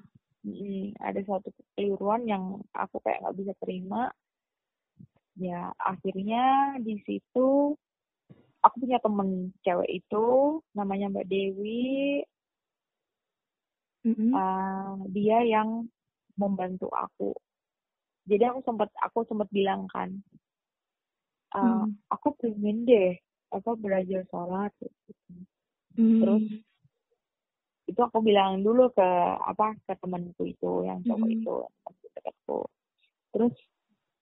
Mm, ada suatu kekeliruan yang aku kayak nggak bisa terima ya akhirnya di situ aku punya temen cewek itu namanya Mbak Dewi Mm-mm. uh, dia yang membantu aku jadi aku sempat aku sempat bilang kan uh, Hmm. aku pengen deh apa belajar sholat gitu. Hmm. terus itu aku bilang dulu ke apa ke temanku itu yang cowok Mm-mm. itu dekatku terus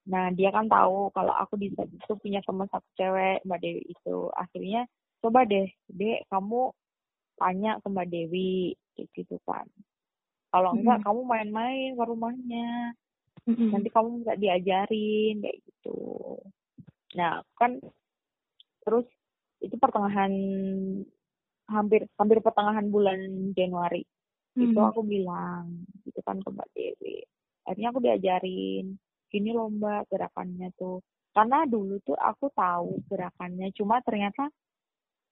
nah dia kan tahu kalau aku di itu punya teman satu cewek mbak Dewi itu akhirnya coba deh dek kamu tanya ke mbak Dewi kayak gitu kan kalau enggak Mm-mm. kamu main-main ke rumahnya Mm-mm. nanti kamu bisa diajarin kayak gitu nah kan terus itu pertengahan hampir hampir pertengahan bulan Januari Hmm. itu aku bilang gitu kan ke Mbak Dewi akhirnya aku diajarin gini loh Mbak gerakannya tuh karena dulu tuh aku tahu gerakannya cuma ternyata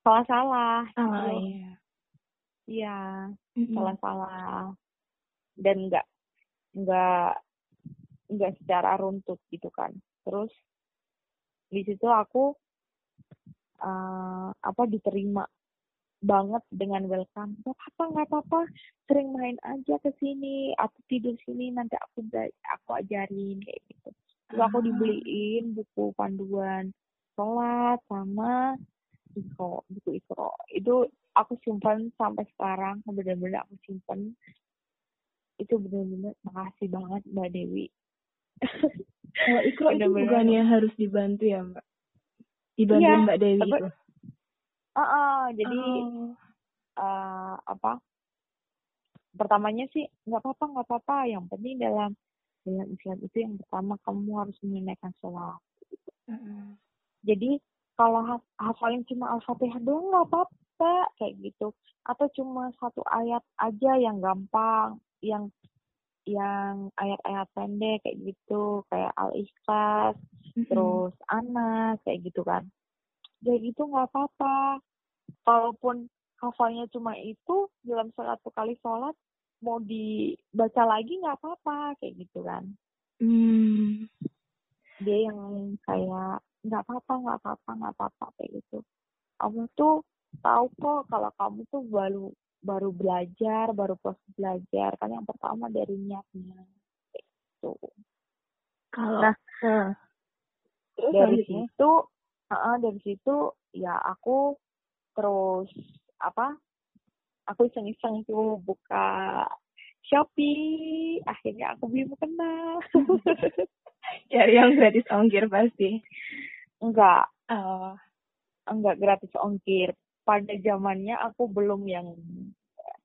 salah-salah gitu Ah, loh. iya. iya Mm-mm. salah-salah dan nggak nggak nggak secara runtut gitu kan terus di situ aku eh, apa diterima banget dengan welcome nggak apa nggak apa sering main aja ke sini aku tidur sini nanti aku aku ajarin kayak gitu terus aku Ah. dibeliin buku panduan sholat sama ikro buku ikro itu aku simpan sampai sekarang benar-benar aku simpan itu benar-benar makasih banget mbak Dewi Kalau Ikro itu Bener-bener. bukannya harus dibantu ya Mbak? Dibantuin Iya, Mbak Dewi itu. Ah, ah, jadi Oh. eh, apa pertamanya sih nggak apa-apa nggak apa-apa yang penting dalam dalam Islam itu yang pertama kamu harus menunaikan sholat Mm-mm. jadi kalau ha- hafalin cuma al-fatihah doang nggak apa-apa kayak gitu atau cuma satu ayat aja yang gampang yang yang ayat-ayat pendek kayak gitu kayak al-ikhlas Mm-mm. terus anas kayak gitu kan kayak gitu nggak apa-apa. Kalaupun hafalnya cuma itu dalam satu kali sholat mau dibaca lagi nggak apa-apa kayak gitu kan. Hmm. dia yang kayak nggak apa-apa nggak apa-apa nggak apa-apa kayak gitu. Kamu tuh tahu kok kalau kamu tuh baru baru belajar baru proses belajar kan yang pertama dari niatnya kayak gitu. Kalau Nah, terus dari situ uh, dari situ ya aku terus apa aku iseng-iseng tuh buka Shopee akhirnya aku beli mukena cari yang gratis ongkir pasti. enggak Oh. enggak gratis ongkir pada zamannya aku belum yang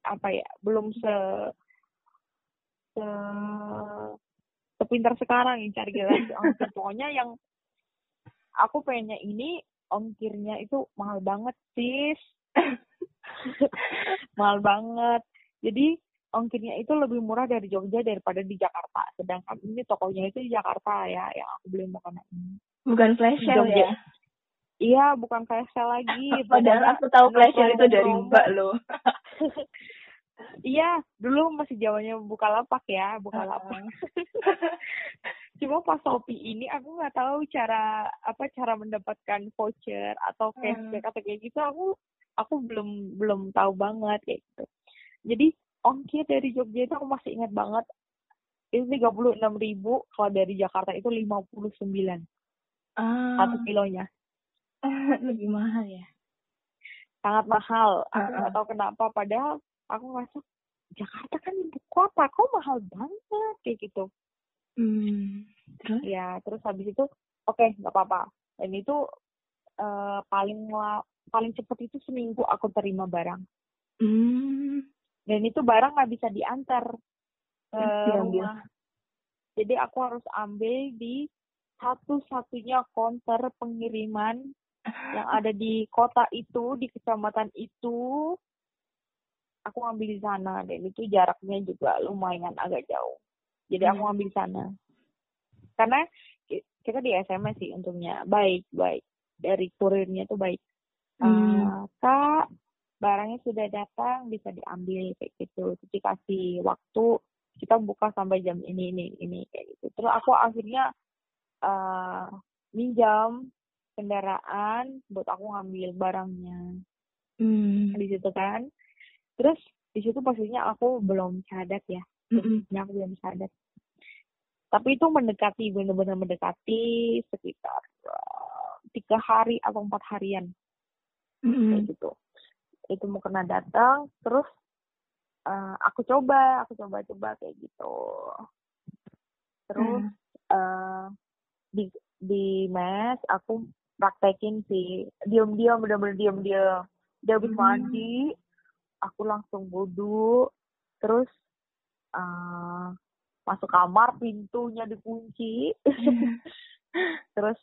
apa ya belum se se sepintar sekarang yang cari gratis ongkir pokoknya yang aku pengennya ini ongkirnya itu mahal banget sis. Mahal banget. Jadi ongkirnya itu lebih murah dari Jogja daripada di Jakarta. Sedangkan ini tokonya itu di Jakarta ya yang aku beli makanan ini. Bukan flash sale ya? iya bukan kayak sale lagi. Padahal aku tahu flash sale itu dari Mbak loh. iya dulu masih zamannya buka lapak ya buka lapak cuma pas Shopee ini aku nggak tahu cara apa cara mendapatkan voucher atau cashback atau kayak gitu. Aku aku belum belum tahu banget kayak gitu. Jadi ongkir dari Jogja itu aku masih ingat banget. Itu tiga puluh enam ribu kalau dari Jakarta itu lima puluh sembilan. Ah, satu kilonya. Lebih mahal ya. sangat mahal. Aku Ah, nggak tahu kenapa. Padahal aku ngerasa Jakarta kan ibu kota kok mahal banget kayak gitu Hmm. Terus? ya terus habis itu oke nggak apa-apa dan itu eh, paling paling cepat itu seminggu aku terima barang Hmm. dan itu barang nggak bisa diantar ke diambil. rumah jadi aku harus ambil di satu-satunya konter pengiriman yang ada di kota itu di kecamatan itu aku ngambil di sana dan itu jaraknya juga lumayan agak jauh jadi aku Hmm. ngambil di sana. Karena ki- kita di SMS sih untungnya. Baik baik. Dari kurirnya tuh baik. Hmm. Eh, kak barangnya sudah datang bisa diambil kayak gitu. Terus dikasih waktu kita buka sampai jam ini ini ini kayak gitu. Terus aku akhirnya eh minjam kendaraan buat aku ngambil barangnya. Hmm. di situ kan. Terus di situ pastinya aku belum syahadat ya Mm-mm. posisinya aku belum syahadat tapi itu mendekati benar-benar mendekati sekitar eh, tiga hari atau empat harian. Kayak gitu. Itu mau kena datang terus eh, aku coba aku coba-coba kayak gitu. Terus eh, di di mes aku praktekin sih. Diam-diam bener-bener diam-diam. Dia habis Hmm. mandi aku langsung wudhu. Terus eh, masuk kamar pintunya dikunci. Terus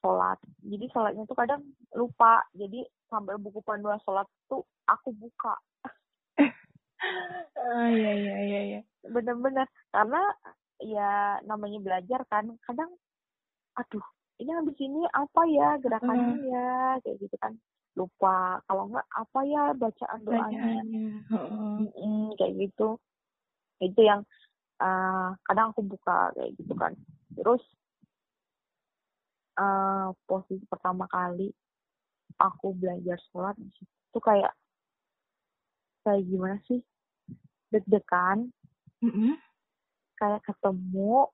sholat. Jadi sholatnya tuh kadang lupa. Jadi sampai buku panduan sholat tuh aku buka. Ah iya iya iya iya. Bener-bener. Karena ya namanya belajar kan kadang aduh ini habis ini apa ya gerakannya Hmm. ya? Kayak gitu kan. Lupa. Kalau enggak apa ya bacaan doanya? Bacaannya. Heeh. Mm-mm, kayak gitu itu yang uh, kadang aku buka kayak gitu kan. Terus uh, posisi pertama kali aku belajar sholat tuh kayak kayak gimana sih? Deg-degan. Mm-mm. kayak ketemu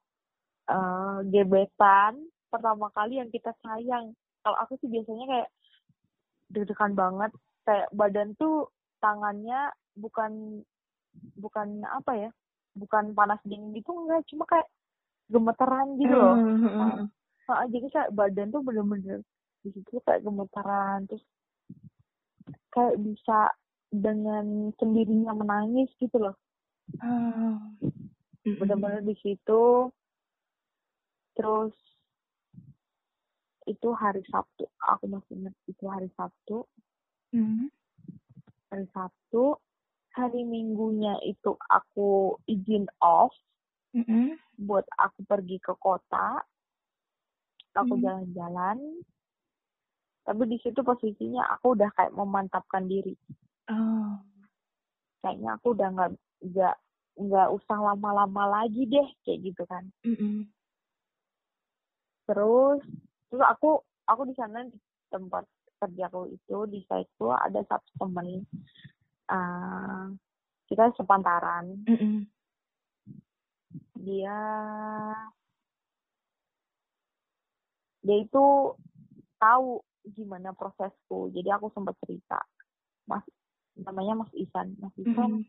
uh, gebetan pertama kali yang kita sayang. Kalau aku sih biasanya kayak deg-degan banget. Kayak badan tuh tangannya bukan bukan apa ya bukan panas dingin gitu enggak cuma kayak gemeteran gitu loh Hmm, hmm, hmm. Ah, jadi kayak badan tuh bener-bener di situ kayak gemeteran terus kayak bisa dengan sendirinya menangis gitu loh. Mm-mm. bener-bener di situ terus itu hari Sabtu aku masih ingat itu hari Sabtu Mm. hari Sabtu hari Minggunya itu aku izin off Mm-mm. buat aku pergi ke kota aku Hmm. jalan-jalan tapi di situ posisinya aku udah kayak memantapkan diri Oh. kayaknya aku udah nggak nggak nggak usah lama-lama lagi deh kayak gitu kan Mm-mm. terus terus aku aku di sana di tempat kerjaku itu di siteku ada satu temen eh, kita sepantaran. Mm-mm. dia dia itu tahu gimana prosesku. Jadi aku sempat cerita. Mas namanya Mas Isan. Mas Isan Mm-mm.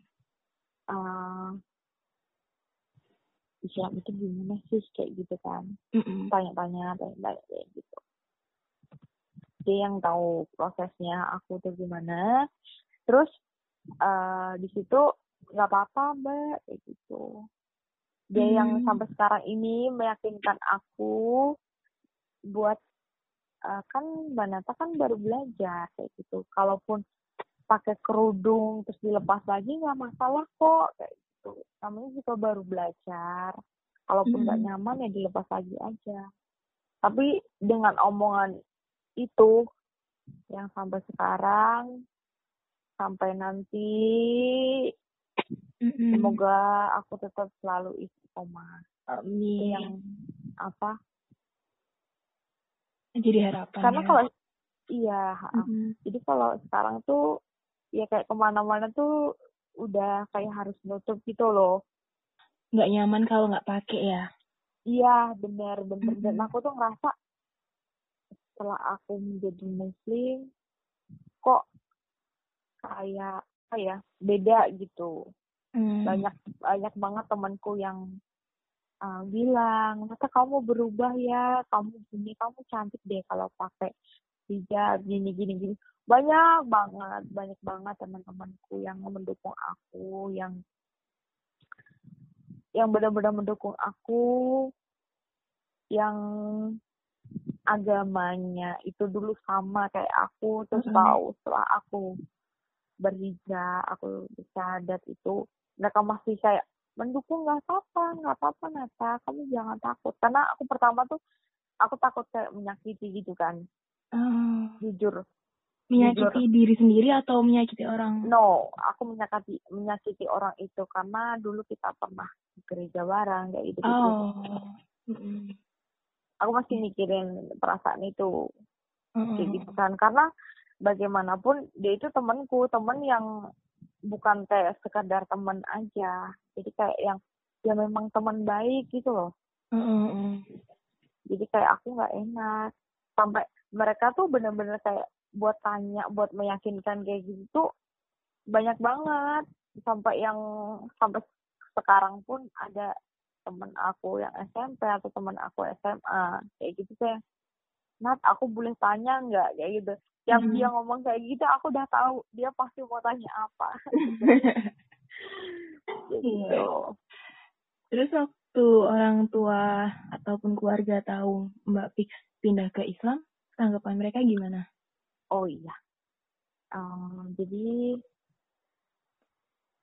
eh, Islam itu gimana sih? Kayak gitu kan. Mm-mm. tanya-tanya tanya-tanya kayak gitu. Dia yang tahu prosesnya aku tuh gimana. Terus eh di situ nggak apa-apa mbak kayak gitu. Dia yang Hmm. sampai sekarang ini meyakinkan aku buat eh, kan mbak Nata kan baru belajar kayak gitu. Kalaupun pakai kerudung terus dilepas lagi nggak masalah kok kayak gitu. Namanya juga baru belajar. Kalaupun nggak Hmm. nyaman ya dilepas lagi aja. Tapi dengan omongan itu yang sampai sekarang sampai nanti Mm-mm. semoga aku tetap selalu istiqomah itu Amin. yang apa Jadi harapan karena ya. kalau iya ha. Mm-mm. jadi kalau sekarang tuh ya kayak ke mana-mana tuh udah kayak harus nutup gitu loh nggak nyaman kalau nggak pakai ya. iya benar benar dan Mm-mm. aku tuh ngerasa setelah aku menjadi muslim kok kayak apa ya beda gitu Mm. banyak banyak banget temanku yang uh, bilang masa kamu berubah ya kamu gini kamu cantik deh kalau pakai hijab gini gini gini banyak banget banyak banget teman-temanku yang mendukung aku yang yang benar-benar mendukung aku yang agamanya itu dulu sama kayak aku terus Mm-mm. tahu setelah aku berhijab aku bersahadat itu mereka masih kayak mendukung nggak apa-apa nggak apa-apa Nata kamu jangan takut karena aku pertama tuh aku takut kayak menyakiti gitu kan Oh. jujur menyakiti diri sendiri atau menyakiti orang? no aku menyakiti menyakiti orang itu karena dulu kita pernah gereja bareng kayak gitu gitu Oh. Aku masih mikirin perasaan itu kayak Mm-mm. gitu kan karena bagaimanapun dia itu temanku temen yang bukan kayak sekadar temen aja. Jadi kayak yang ya memang teman baik gitu loh. Mm-mm. jadi kayak aku nggak enak. Sampai mereka tuh bener-bener kayak buat tanya buat meyakinkan kayak gitu tuh banyak banget. Sampai yang sampai sekarang pun ada temen aku yang SMP atau temen aku SMA kayak gitu kayak Nat aku boleh tanya nggak kayak gitu yang Mhm. dia ngomong kayak gitu aku udah tahu dia pasti mau tanya apa Kayak Iya. gitu Terus waktu orang tua ataupun keluarga tahu Mbak Fix pindah ke Islam, tanggapan mereka gimana? oh iya jadi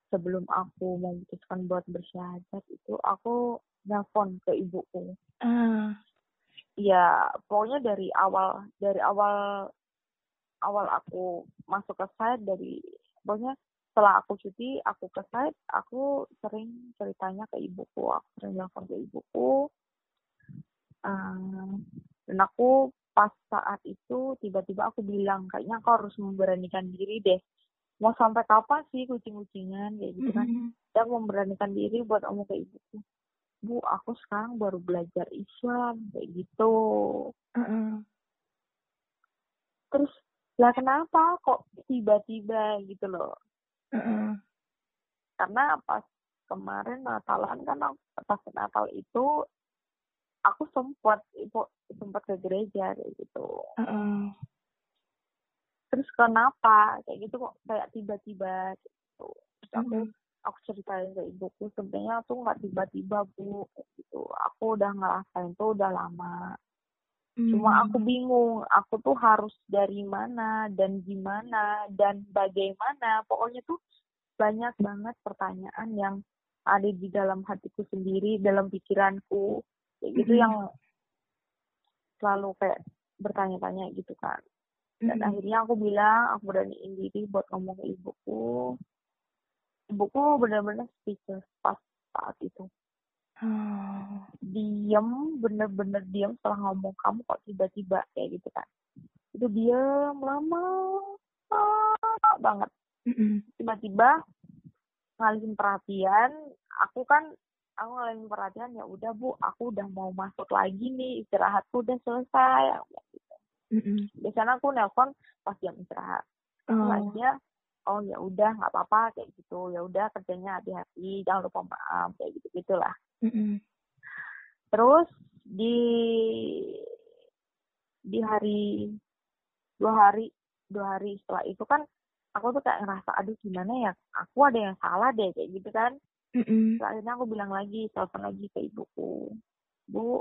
sebelum aku memutuskan buat bersyahadat itu aku nelfon ke ibuku uh. Ya pokoknya dari awal dari awal awal aku masuk ke site dari pokoknya setelah aku cuti aku ke site aku sering ceritanya ke ibuku. Aku sering nelfon ke ibuku. Uh, dan aku pas saat itu tiba-tiba aku bilang kayaknya aku harus memberanikan diri deh. Mau sampai kapan sih kucing-kucingan? Kayak gitu kan. Mm-hmm. dan memberanikan diri buat ngomong ke ibuku bu aku sekarang baru belajar Islam kayak gitu. Mm-hmm. terus lah kenapa kok tiba-tiba gitu loh? Mm-hmm. karena pas kemarin Natalan kan pas Natal itu aku sempat ibu sempat ke gereja kayak gitu. Mm-hmm terus kenapa? Kayak gitu kok kayak tiba-tiba gitu. Terus aku mm aku ceritain ke ibuku sebenarnya tuh nggak tiba-tiba bu gitu. Aku udah ngerasain tuh udah lama. Mm cuma aku bingung aku tuh harus dari mana dan gimana dan bagaimana. Pokoknya tuh banyak banget pertanyaan yang ada di dalam hatiku sendiri dalam pikiranku. Kayak gitu mm yang selalu kayak bertanya-tanya gitu kan dan mm-hmm. akhirnya aku bilang aku beraniin diri buat ngomong ke ibuku ibuku benar-benar speechless pas saat itu hmm. diem bener-bener diem setelah ngomong kamu kok tiba-tiba kayak gitu kan itu diem lama banget tiba-tiba ngalihin perhatian aku kan aku ngalihin perhatian ya udah bu aku udah mau masuk lagi nih istirahatku udah selesai Mm-hmm. Biasanya aku nelpon pas jam istirahat. Oh. Oh ya udah nggak apa-apa kayak gitu. Ya udah kerjanya hati-hati, jangan lupa maaf kayak gitu gitulah. Mm-hmm. Terus di di hari dua hari dua hari setelah itu kan aku tuh kayak ngerasa aduh gimana ya aku ada yang salah deh kayak gitu kan. Mm-hmm. akhirnya aku bilang lagi telepon lagi ke ibuku bu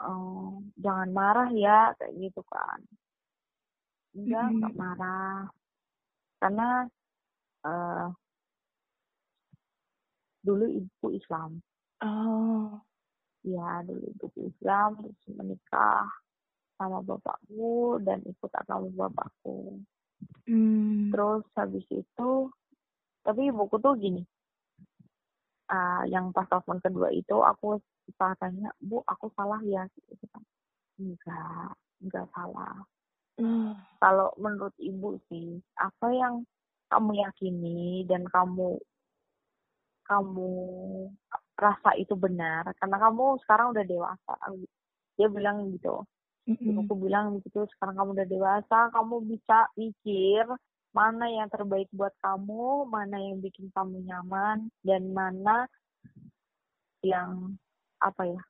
oh, jangan marah ya kayak gitu kan enggak mm -hmm. marah karena uh, dulu ibu Islam. Oh. Ya dulu ibu Islam terus menikah sama bapakku dan ikut agama bapakku. Mm. terus habis itu tapi ibuku tuh gini uh, yang pas telepon kedua itu aku tanya bu aku salah ya? Gitu kan. Enggak enggak salah hmm. kalau menurut ibu sih apa yang kamu yakini dan kamu kamu rasa itu benar karena kamu sekarang udah dewasa dia bilang gitu mm-hmm. aku bilang gitu sekarang kamu udah dewasa kamu bisa mikir mana yang terbaik buat kamu mana yang bikin kamu nyaman dan mana yang apa ya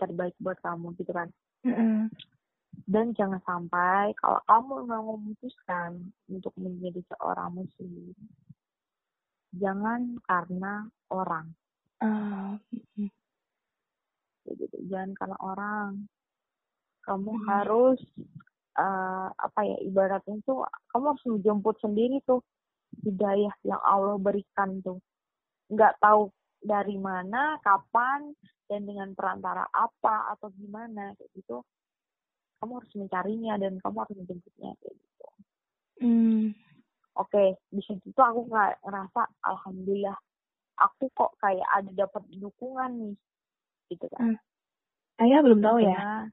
terbaik buat kamu gitu kan mm-hmm. Dan jangan sampai kalau kamu mau memutuskan untuk menjadi seorang muslim jangan karena orang. Uh, mm-hmm. jangan karena orang. Kamu mm-hmm. harus uh, apa ya ibaratnya tuh kamu harus menjemput sendiri tuh hidayah yang Allah berikan tuh. Nggak tahu dari mana, kapan, dan dengan perantara apa atau gimana kayak gitu kamu harus mencarinya dan kamu harus menjemputnya kayak gitu hmm. oke okay, di situ tuh aku ngerasa alhamdulillah aku kok kayak ada dapat dukungan nih gitu kan hmm. ayah belum tahu ya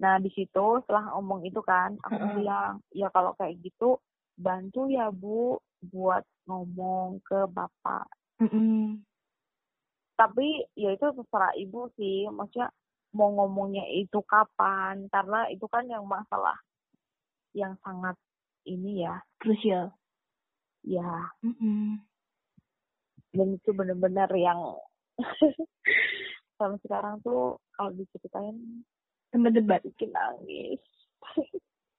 nah di situ setelah ngomong itu kan aku -uh. bilang ya kalau kayak gitu bantu ya bu buat ngomong ke bapak mm -mm tapi ya itu terserah ibu sih maksudnya mau ngomongnya itu kapan karena itu kan yang masalah yang sangat ini ya krusial. Ya. Mm -hmm. dan itu benar-benar yang sampai sekarang tuh kalau diceritain sempat debat? bikin nangis.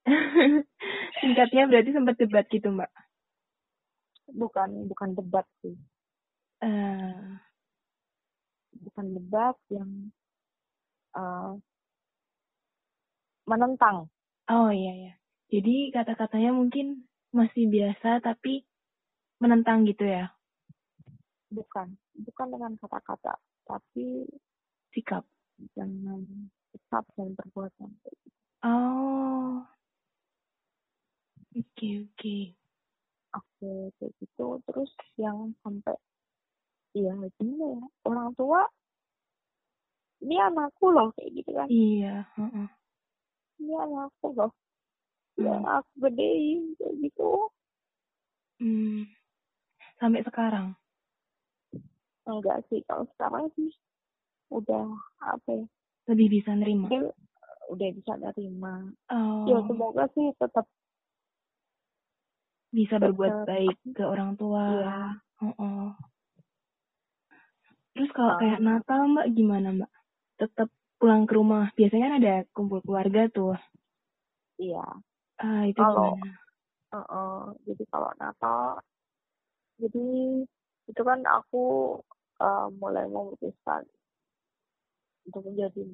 Singkatnya berarti sempat debat gitu mbak? Bukan bukan debat sih. Uh bukan debat yang uh, menentang. Oh iya ya. Jadi kata-katanya mungkin masih biasa tapi menentang gitu ya? Bukan, bukan dengan kata-kata, tapi sikap dengan sikap dan perbuatan. Oh, oke okay, oke. Okay. Oke, kayak gitu. Terus yang sampai, iya gimana ya, orang tua, ini anakku loh, kayak gitu kan. Iya. Uh -uh. Ini anakku loh. Hmm. Yang aku gedein, kayak gitu. Hmm. Sampai sekarang? Enggak sih, kalau sekarang sih udah apa ya? Lebih bisa nerima? Dia udah bisa nerima. Oh. Ya semoga sih tetap bisa berbuat baik ke orang tua. Iya. Oh, oh. Terus kalau kayak Natal Mbak gimana Mbak? Tetap pulang ke rumah. Biasanya kan ada kumpul keluarga tuh. Iya. Ah, itu kalau? Uh, uh, jadi kalau Natal, jadi itu kan aku uh, mulai memutuskan untuk menjadi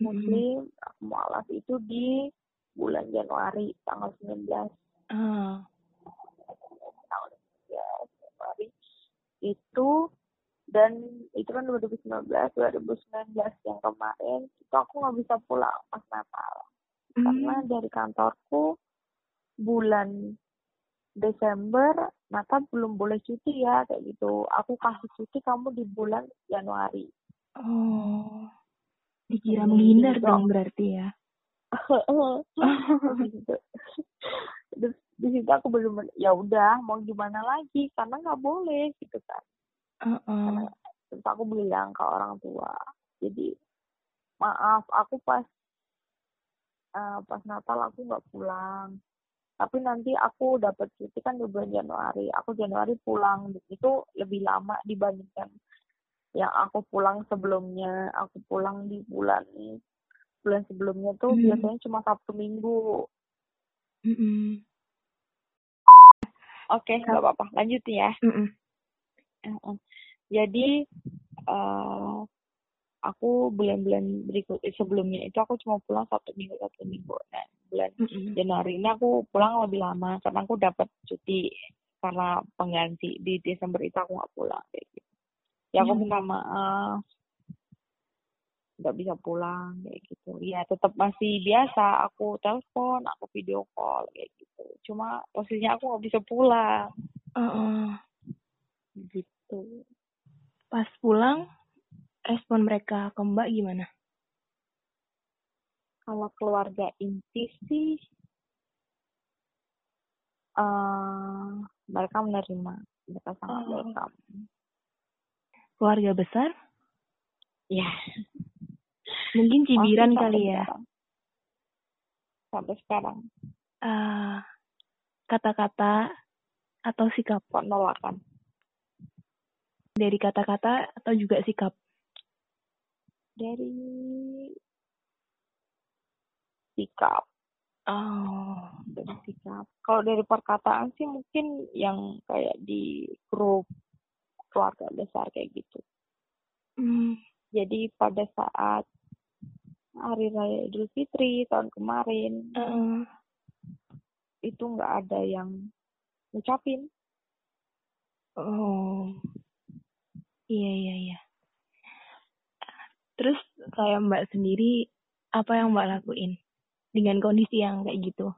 muslim, mm -hmm. mualaf itu di bulan Januari tanggal 19. Ah itu dan itu kan 2019 2019 yang kemarin itu aku nggak bisa pulang pas Natal hmm. karena dari kantorku bulan Desember Natal belum boleh cuti ya kayak gitu aku kasih cuti kamu di bulan Januari oh dikira hmm, menghindar gitu. dong berarti ya gitu. Terus di situ aku belum ya udah mau gimana lagi karena nggak boleh gitu kan uh -uh. terus aku bilang ke orang tua jadi maaf aku pas uh, pas Natal aku nggak pulang tapi nanti aku dapat cuti kan di bulan Januari aku Januari pulang itu lebih lama dibandingkan yang aku pulang sebelumnya aku pulang di bulan bulan sebelumnya tuh mm. biasanya cuma Sabtu Minggu mm -mm. Oke, okay, nggak apa-apa. Lanjut ya. Mm -mm. Jadi uh, aku bulan-bulan berikut eh, sebelumnya itu aku cuma pulang satu minggu satu minggu. Nah bulan mm -hmm. Januari ini aku pulang lebih lama karena aku dapat cuti karena pengganti di Desember itu aku nggak pulang kayak gitu. Ya aku mm. minta maaf nggak bisa pulang kayak gitu. Ya tetap masih biasa aku telepon, aku video call kayak gitu. Cuma posisinya aku nggak bisa pulang. Uh -uh. Gitu. Pas pulang, respon mereka ke Mbak gimana? Kalau keluarga inti sih, uh, mereka menerima, mereka sangat oh. welcome. Keluarga besar? Ya. Mungkin cibiran kali ya. Sekarang. Sampai sekarang. Uh, kata-kata atau sikap penolakan dari kata-kata atau juga sikap? Dari sikap. Oh, dari sikap. Kalau dari perkataan sih mungkin yang kayak di grup keluarga besar kayak gitu. Hmm. Jadi pada saat hari raya Idul Fitri tahun kemarin uh. itu nggak ada yang ngucapin. Oh. Iya, iya, iya. Terus kayak Mbak sendiri, apa yang Mbak lakuin dengan kondisi yang kayak gitu?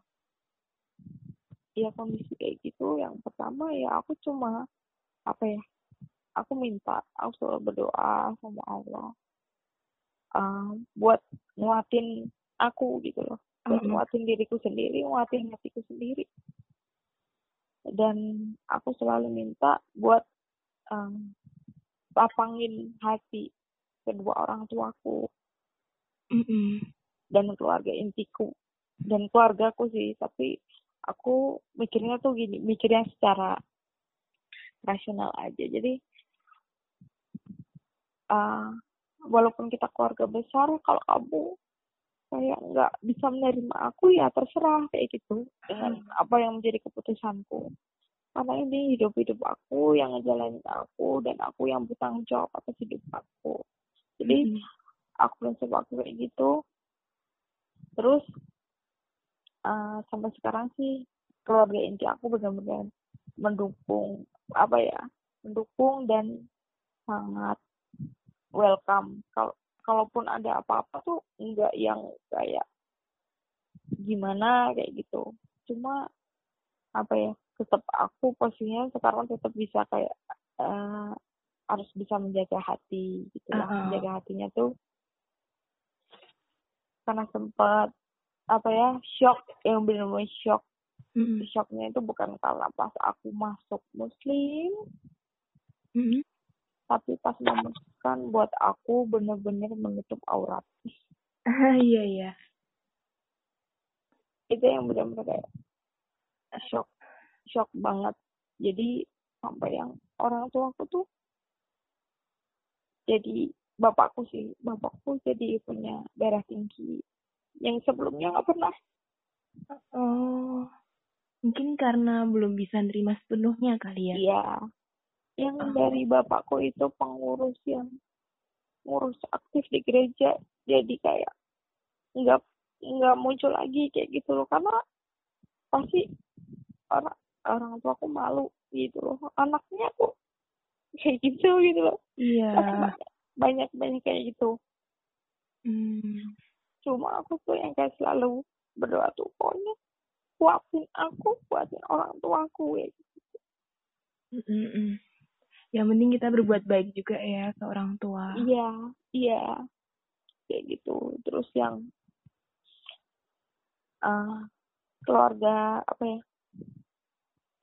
Ya kondisi kayak gitu, yang pertama ya aku cuma apa ya? Aku minta, aku selalu berdoa sama Allah uh, buat nguatin aku gitu loh, buat nguatin diriku sendiri, nguatin hatiku sendiri. Dan aku selalu minta buat um, lapangin hati kedua orang tuaku mm -mm. dan keluarga intiku dan keluargaku sih. Tapi aku mikirnya tuh gini mikirnya secara rasional aja. Jadi uh, walaupun kita keluarga besar kalau kamu kayak nggak bisa menerima aku ya terserah kayak gitu. Dengan apa yang menjadi keputusanku karena ini hidup hidup aku yang ngejalanin aku dan aku yang bertanggung jawab atas hidup aku. Jadi hmm. aku prinsip aku kayak gitu. Terus uh, sampai sekarang sih keluarga inti aku benar-benar mendukung apa ya mendukung dan sangat welcome. Kalau kalaupun ada apa-apa tuh enggak yang kayak gimana kayak gitu. Cuma apa ya tetap aku posisinya sekarang tetap bisa kayak uh, harus bisa menjaga hati gitu lah uh -huh. menjaga hatinya tuh karena sempat apa ya shock yang benar-benar shock mm -hmm. shocknya itu bukan karena pas aku masuk muslim mm -hmm. tapi pas memutuskan buat aku benar-benar menutup aurat ah iya iya itu yang benar-benar kayak shock shock banget. Jadi sampai yang orang tua aku tuh jadi bapakku sih bapakku jadi punya darah tinggi. Yang sebelumnya nggak pernah. Oh mungkin karena belum bisa nerima sepenuhnya kali ya? Iya. Yang oh. dari bapakku itu pengurus yang ngurus aktif di gereja. Jadi kayak nggak nggak muncul lagi kayak gitu loh. Karena pasti orang orang tua aku malu gitu loh. Anaknya aku kayak gitu gitu loh. Iya. Banyak banyak kayak gitu. Hmm. cuma aku tuh yang kayak selalu berdoa tuh pokoknya kuatin aku kuatin orang tuaku ya gitu. Mm -mm. yang penting kita berbuat baik juga ya ke orang tua. Iya iya. Kayak gitu. Terus yang uh, keluarga apa ya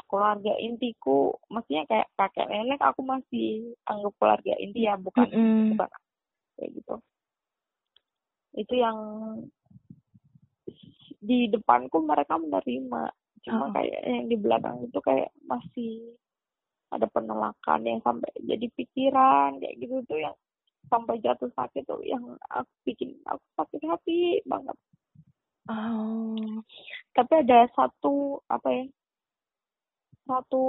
keluarga intiku maksudnya kayak kakek nenek aku masih anggap keluarga inti ya bukan mm -hmm. bukan kayak gitu itu yang di depanku mereka menerima cuma oh. kayak yang di belakang itu kayak masih ada penolakan yang sampai jadi pikiran kayak gitu tuh yang sampai jatuh sakit tuh yang aku bikin aku sakit hati banget. Oh. Tapi ada satu apa ya satu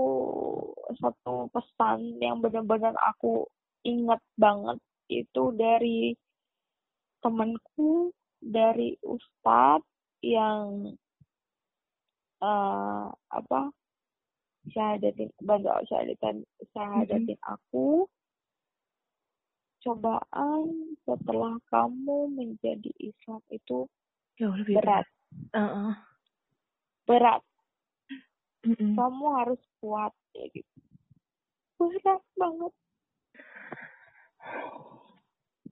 satu pesan yang benar-benar aku ingat banget itu dari temanku dari ustadz yang uh, apa syahadatin bantu syahadatin syahadatin aku. Cobaan setelah kamu menjadi Islam itu Jauh lebih berat. berat. Berat mm-hmm. kamu harus kuat ya gitu. Berat banget.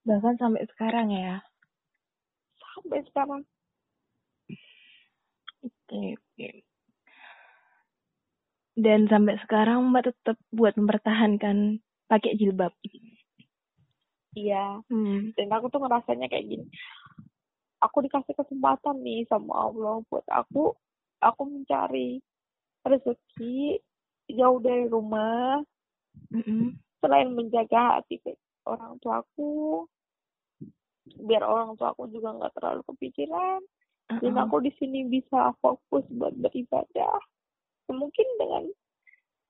Bahkan sampai sekarang ya? Sampai sekarang. Oke okay, okay. dan sampai sekarang mbak tetap buat mempertahankan pakai jilbab. Iya. Hmm. dan aku tuh ngerasanya kayak gini. Aku dikasih kesempatan nih sama Allah buat aku. Aku mencari rezeki jauh dari rumah mm-hmm. selain menjaga hati orang tuaku biar orang tuaku juga nggak terlalu kepikiran uh-uh. dan aku di sini bisa fokus buat beribadah mungkin dengan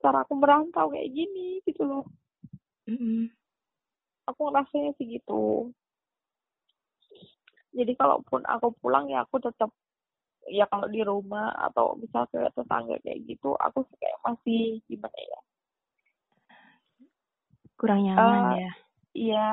cara aku merantau kayak gini gitu loh mm-hmm. aku rasanya sih gitu jadi kalaupun aku pulang ya aku tetap ya kalau di rumah atau bisa ke tetangga kayak gitu aku kayak masih gimana ya? Kurang nyaman uh, ya? iya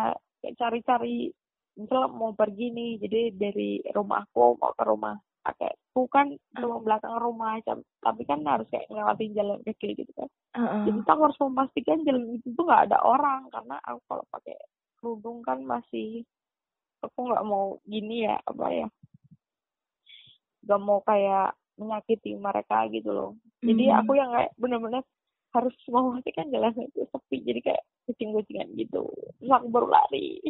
kayak cari-cari misal mau pergi nih jadi dari rumahku mau ke rumah kakekku kan cuma belakang rumah tapi kan harus kayak ngelewatin jalan kecil gitu kan. Uh-uh. jadi aku harus memastikan jalan itu tuh nggak ada orang karena aku kalau pakai kerudung kan masih aku nggak mau gini ya apa ya gak mau kayak menyakiti mereka gitu loh. Jadi hmm. aku yang kayak bener-bener harus memastikan jalan itu sepi. Jadi kayak kucing-kucingan gitu. Terus aku baru lari.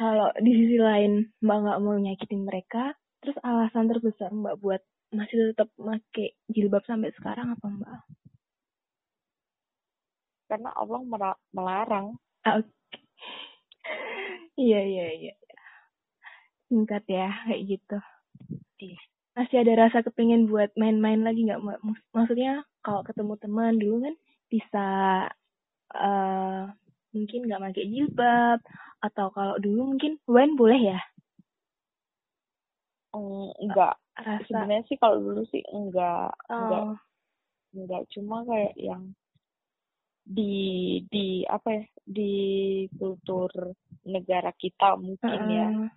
Kalau di sisi lain mbak nggak mau nyakitin mereka terus alasan terbesar mbak buat masih tetap pakai jilbab sampai sekarang apa mbak? Karena Allah melarang. Ah, okay. iya iya iya. Singkat ya kayak gitu Iya. Masih ada rasa kepingin buat main-main lagi nggak? Maksudnya kalau ketemu teman dulu kan bisa uh, mungkin nggak pakai jilbab atau kalau dulu mungkin wen boleh ya? Enggak, rasa sebenarnya sih kalau dulu sih enggak enggak oh enggak cuma kayak yang di di apa ya di kultur negara kita mungkin ya Heeh.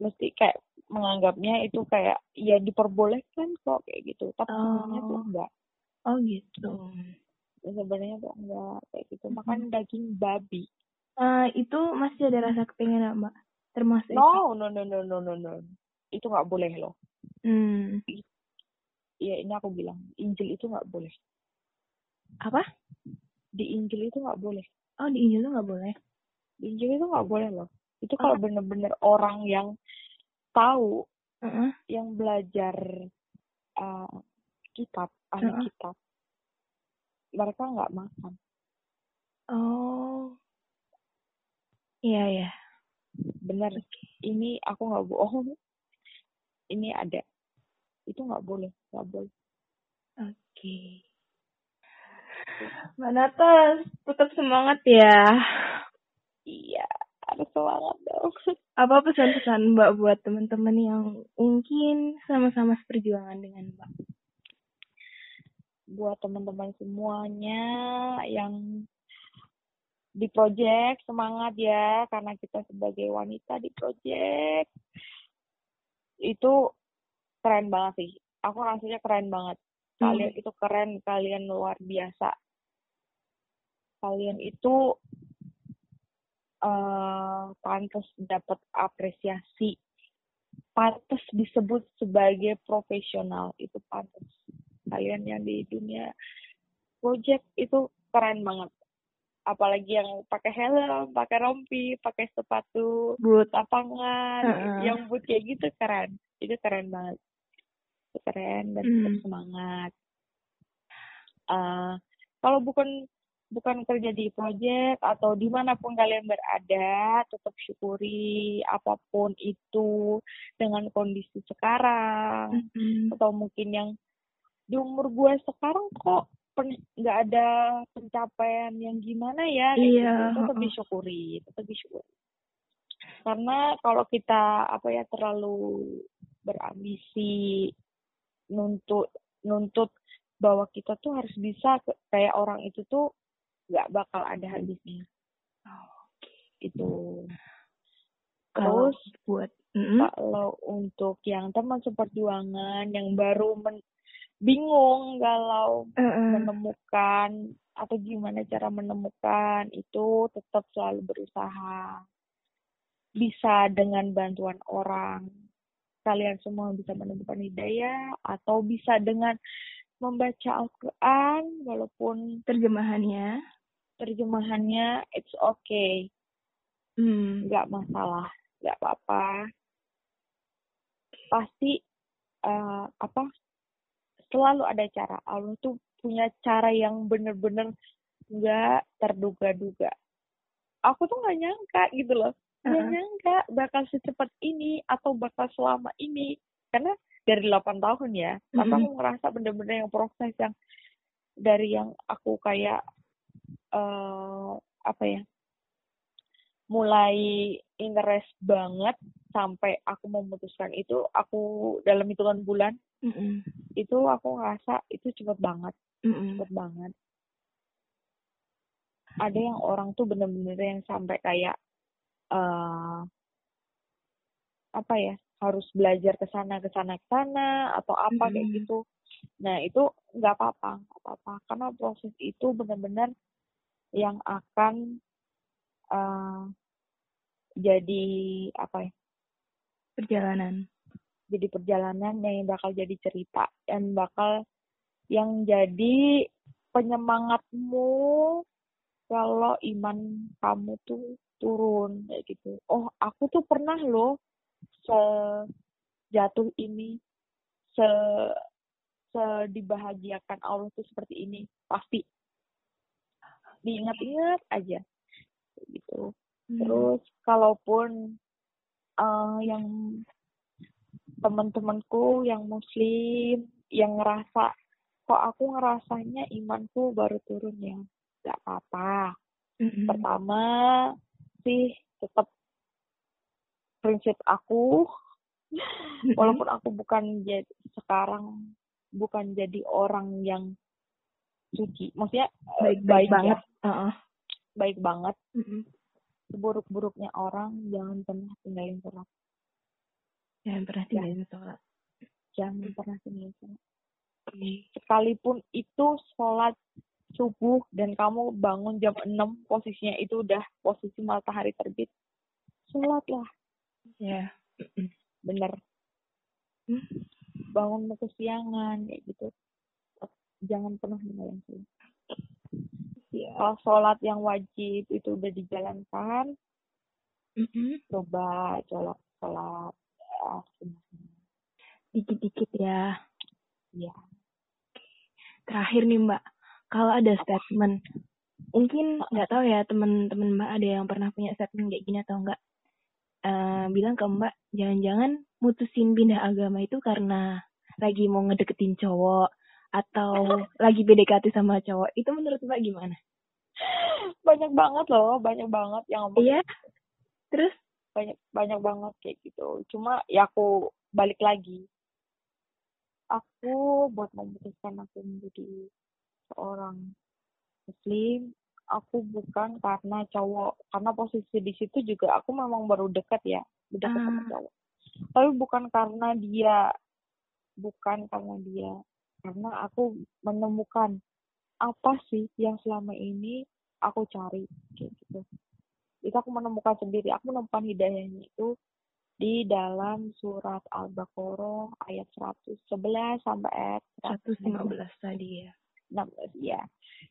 mesti kayak menganggapnya itu kayak ya diperbolehkan kok kayak gitu. Tapi sebenarnya tuh Oh. enggak. Oh gitu. Sebenarnya tuh enggak kayak gitu. Makan daging babi. Eh, itu masih ada rasa kepengen mbak? Termasuk itu? no no no no no no. No itu nggak boleh loh. Hmm. Ya ini aku bilang Injil itu nggak boleh. Apa? Di Injil itu nggak boleh. Oh di Injil tuh nggak boleh? Di Injil itu nggak boleh loh. Itu Oh. kalau bener-bener orang yang tahu Heeh. yang belajar uh, kitab ahli Heeh. kitab. Mereka nggak makan. Oh. Iya ya bener. Ini aku nggak bohong ini ada. Itu nggak boleh nggak boleh. Oke. Mbak Nata tetap semangat ya. Iya harus semangat dong. Apa pesan-pesan mbak buat teman-teman yang mungkin sama-sama seperjuangan dengan mbak? Buat teman-teman semuanya yang di project semangat ya karena kita sebagai wanita di project. Itu keren banget sih. Aku rasanya keren banget. Kalian itu keren kalian luar biasa. Kalian itu eh pantas dapat apresiasi. Pantas disebut sebagai profesional. Itu pantas. Kalian yang di dunia project itu keren banget. Apalagi yang pakai helm pakai rompi pakai sepatu buat lapangan Heeh. yang boot kayak gitu keren. Itu keren banget. Itu keren dan tetap semangat Eh, kalau bukan bukan kerja di project atau di mana pun kalian berada tetap syukuri apa pun itu dengan kondisi sekarang Mm-mm. atau mungkin yang di umur gue sekarang kok nggak ada pencapaian yang gimana ya Iya, gitu tetap disyukuri tetap disyukuri karena kalau kita apa ya terlalu berambisi nuntut nuntut bahwa kita tuh harus bisa kayak orang itu tuh nggak bakal ada habisnya. Itu kalau terus buat Mm-mm. kalau untuk yang teman seperjuangan yang baru men- bingung galau Heeh. menemukan atau gimana cara menemukan itu tetap selalu berusaha. Bisa dengan bantuan orang. Kalian semua bisa menemukan hidayah atau bisa dengan membaca Al-Quran walaupun terjemahannya terjemahannya it's okay hmm. nggak masalah nggak apa-apa pasti eh, apa selalu ada cara Allah tuh punya cara yang bener-bener nggak terduga-duga aku tuh nggak nyangka gitu loh nggak Heeh. nyangka bakal secepat ini atau bakal selama ini karena dari 8 tahun ya tapi Mm-mm. aku ngerasa bener-bener yang proses yang dari yang aku kayak eh apa ya mulai interest banget sampai aku memutuskan itu aku dalam hitungan bulan Mm-mm. itu aku ngerasa itu cepet banget Mm-mm. cepet banget ada yang orang tuh bener-bener yang sampai kayak eh apa ya harus belajar ke sana ke sana ke sana atau apa kayak Mm-mm. gitu nah itu nggak apa-apa nggak apa-apa karena proses itu benar-benar yang akan eh jadi apa ya perjalanan jadi perjalanan yang bakal jadi cerita yang bakal yang jadi penyemangatmu kalau iman kamu tuh turun kayak gitu. Oh, aku tuh pernah loh sejatuh ini, se se dibahagiakan Allah tuh seperti ini. Pasti diingat-ingat aja gitu. Hmm. Terus kalaupun eh, yang teman-temanku yang muslim yang ngerasa kok aku ngerasanya imanku baru turun ya nggak apa-apa Mm-mm. pertama sih tetap prinsip aku walaupun aku bukan jadi sekarang bukan jadi orang yang suci maksudnya baik baik, baik banget ya. uh -uh. baik banget mm -hmm. seburuk-buruknya orang jangan pernah tinggalin sholat jangan pernah ya. tinggalin sholat jangan pernah tinggalin sholat okay. sekalipun itu sholat subuh dan kamu bangun jam 6 posisinya itu udah posisi matahari terbit sholat lah ya yeah. bener hmm? bangun kesiangan kayak gitu jangan pernah ninggalin sholat yeah. kalau sholat yang wajib itu udah dijalankan mm-hmm. coba sholat. Sholat dikit-dikit ya. Ya terakhir nih mbak. Kalau ada statement mungkin nggak tahu ya teman-teman mbak ada yang pernah punya statement kayak gini atau enggak uh, bilang ke mbak jangan-jangan mutusin pindah agama itu karena lagi mau ngedeketin cowok atau lagi PDKT sama cowok itu menurut mbak gimana? Banyak banget loh banyak banget yang ngomong iya. gitu. terus? Banyak banyak banget kayak gitu. Cuma ya aku balik lagi. Aku buat memutuskan aku menjadi seorang muslim aku bukan karena cowok. Karena posisi di situ juga aku memang baru dekat ya udah uh. sama cowok. Tapi bukan karena dia bukan karena dia karena aku menemukan apa sih yang selama ini aku cari kayak gitu. Itu aku menemukan sendiri aku menemukan hidayahnya itu di dalam surat Al-Baqarah ayat 111 sampai ayat 115 tadi ya. 16 ya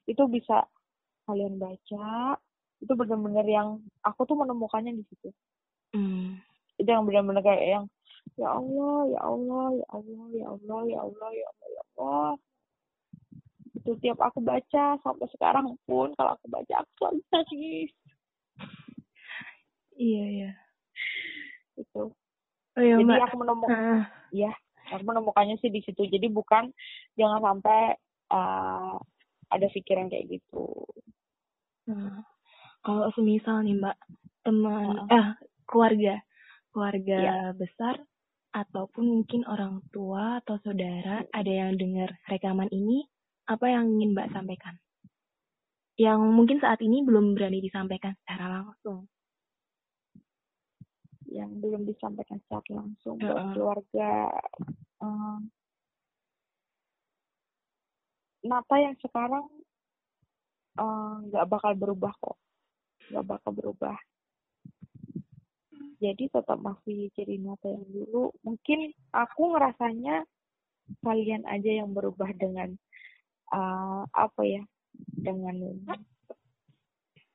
itu bisa kalian baca itu benar-benar yang aku tuh menemukannya di situ. Hmm. itu yang benar-benar kayak yang ya Allah ya Allah ya Allah ya Allah ya Allah ya Allah ya Allah itu tiap aku baca sampai sekarang pun kalau aku baca aku selalu nangis iya iya itu oh, iya, jadi mbak. aku menemukan uh. ya aku menemukannya sih di situ jadi bukan jangan sampai uh, ada pikiran kayak gitu. Nah, kalau semisal nih Mbak, teman uh. eh keluarga, keluarga yeah. besar ataupun mungkin orang tua atau saudara ada yang dengar rekaman ini, apa yang ingin Mbak sampaikan? Yang mungkin saat ini belum berani disampaikan secara langsung. Yang belum disampaikan secara langsung uh. buat keluarga um, Nata yang sekarang eh, nggak uh, bakal berubah kok nggak bakal berubah jadi tetap masih jadi Nata yang dulu mungkin aku ngerasanya kalian aja yang berubah dengan uh, apa ya dengan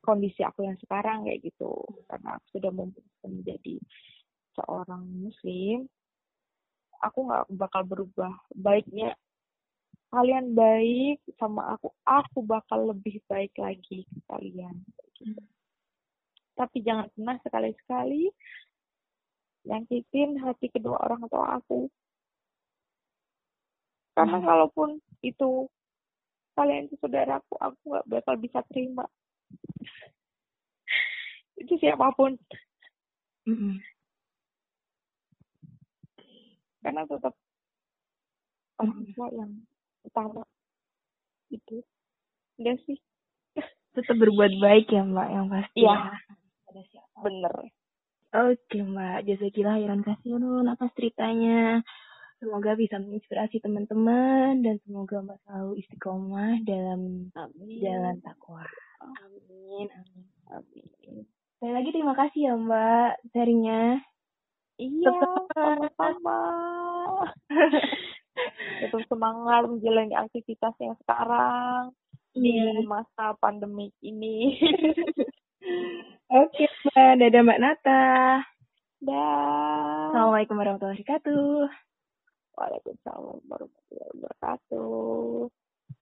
kondisi aku yang sekarang kayak gitu karena aku sudah memutuskan menjadi seorang muslim aku nggak bakal berubah baiknya kalian baik sama aku, aku bakal lebih baik lagi kalian. Gitu. Tapi jangan pernah sekali-sekali nyakitin hati kedua orang tua aku. Karena hmm. kalaupun itu kalian itu saudaraku, aku nggak bakal bisa terima. itu siapa pun. Mm-hmm. Karena tetap orang tua yang utama itu enggak sih tetap berbuat baik ya mbak yang pasti ya bener. Oke mbak. Jasa kira heran kasih nun atas ceritanya. Semoga bisa menginspirasi teman-teman dan semoga mbak selalu istiqomah dalam amin. jalan takwa. Amin amin amin. Sekali lagi terima kasih ya mbak sharingnya. Iya sama-sama. Tetap semangat menjalani aktivitas yang sekarang yeah. di iya. masa pandemi ini. Oke, Mbak. Dadah Mbak Nata. Dah. Assalamualaikum warahmatullahi wabarakatuh. Waalaikumsalam warahmatullahi wabarakatuh.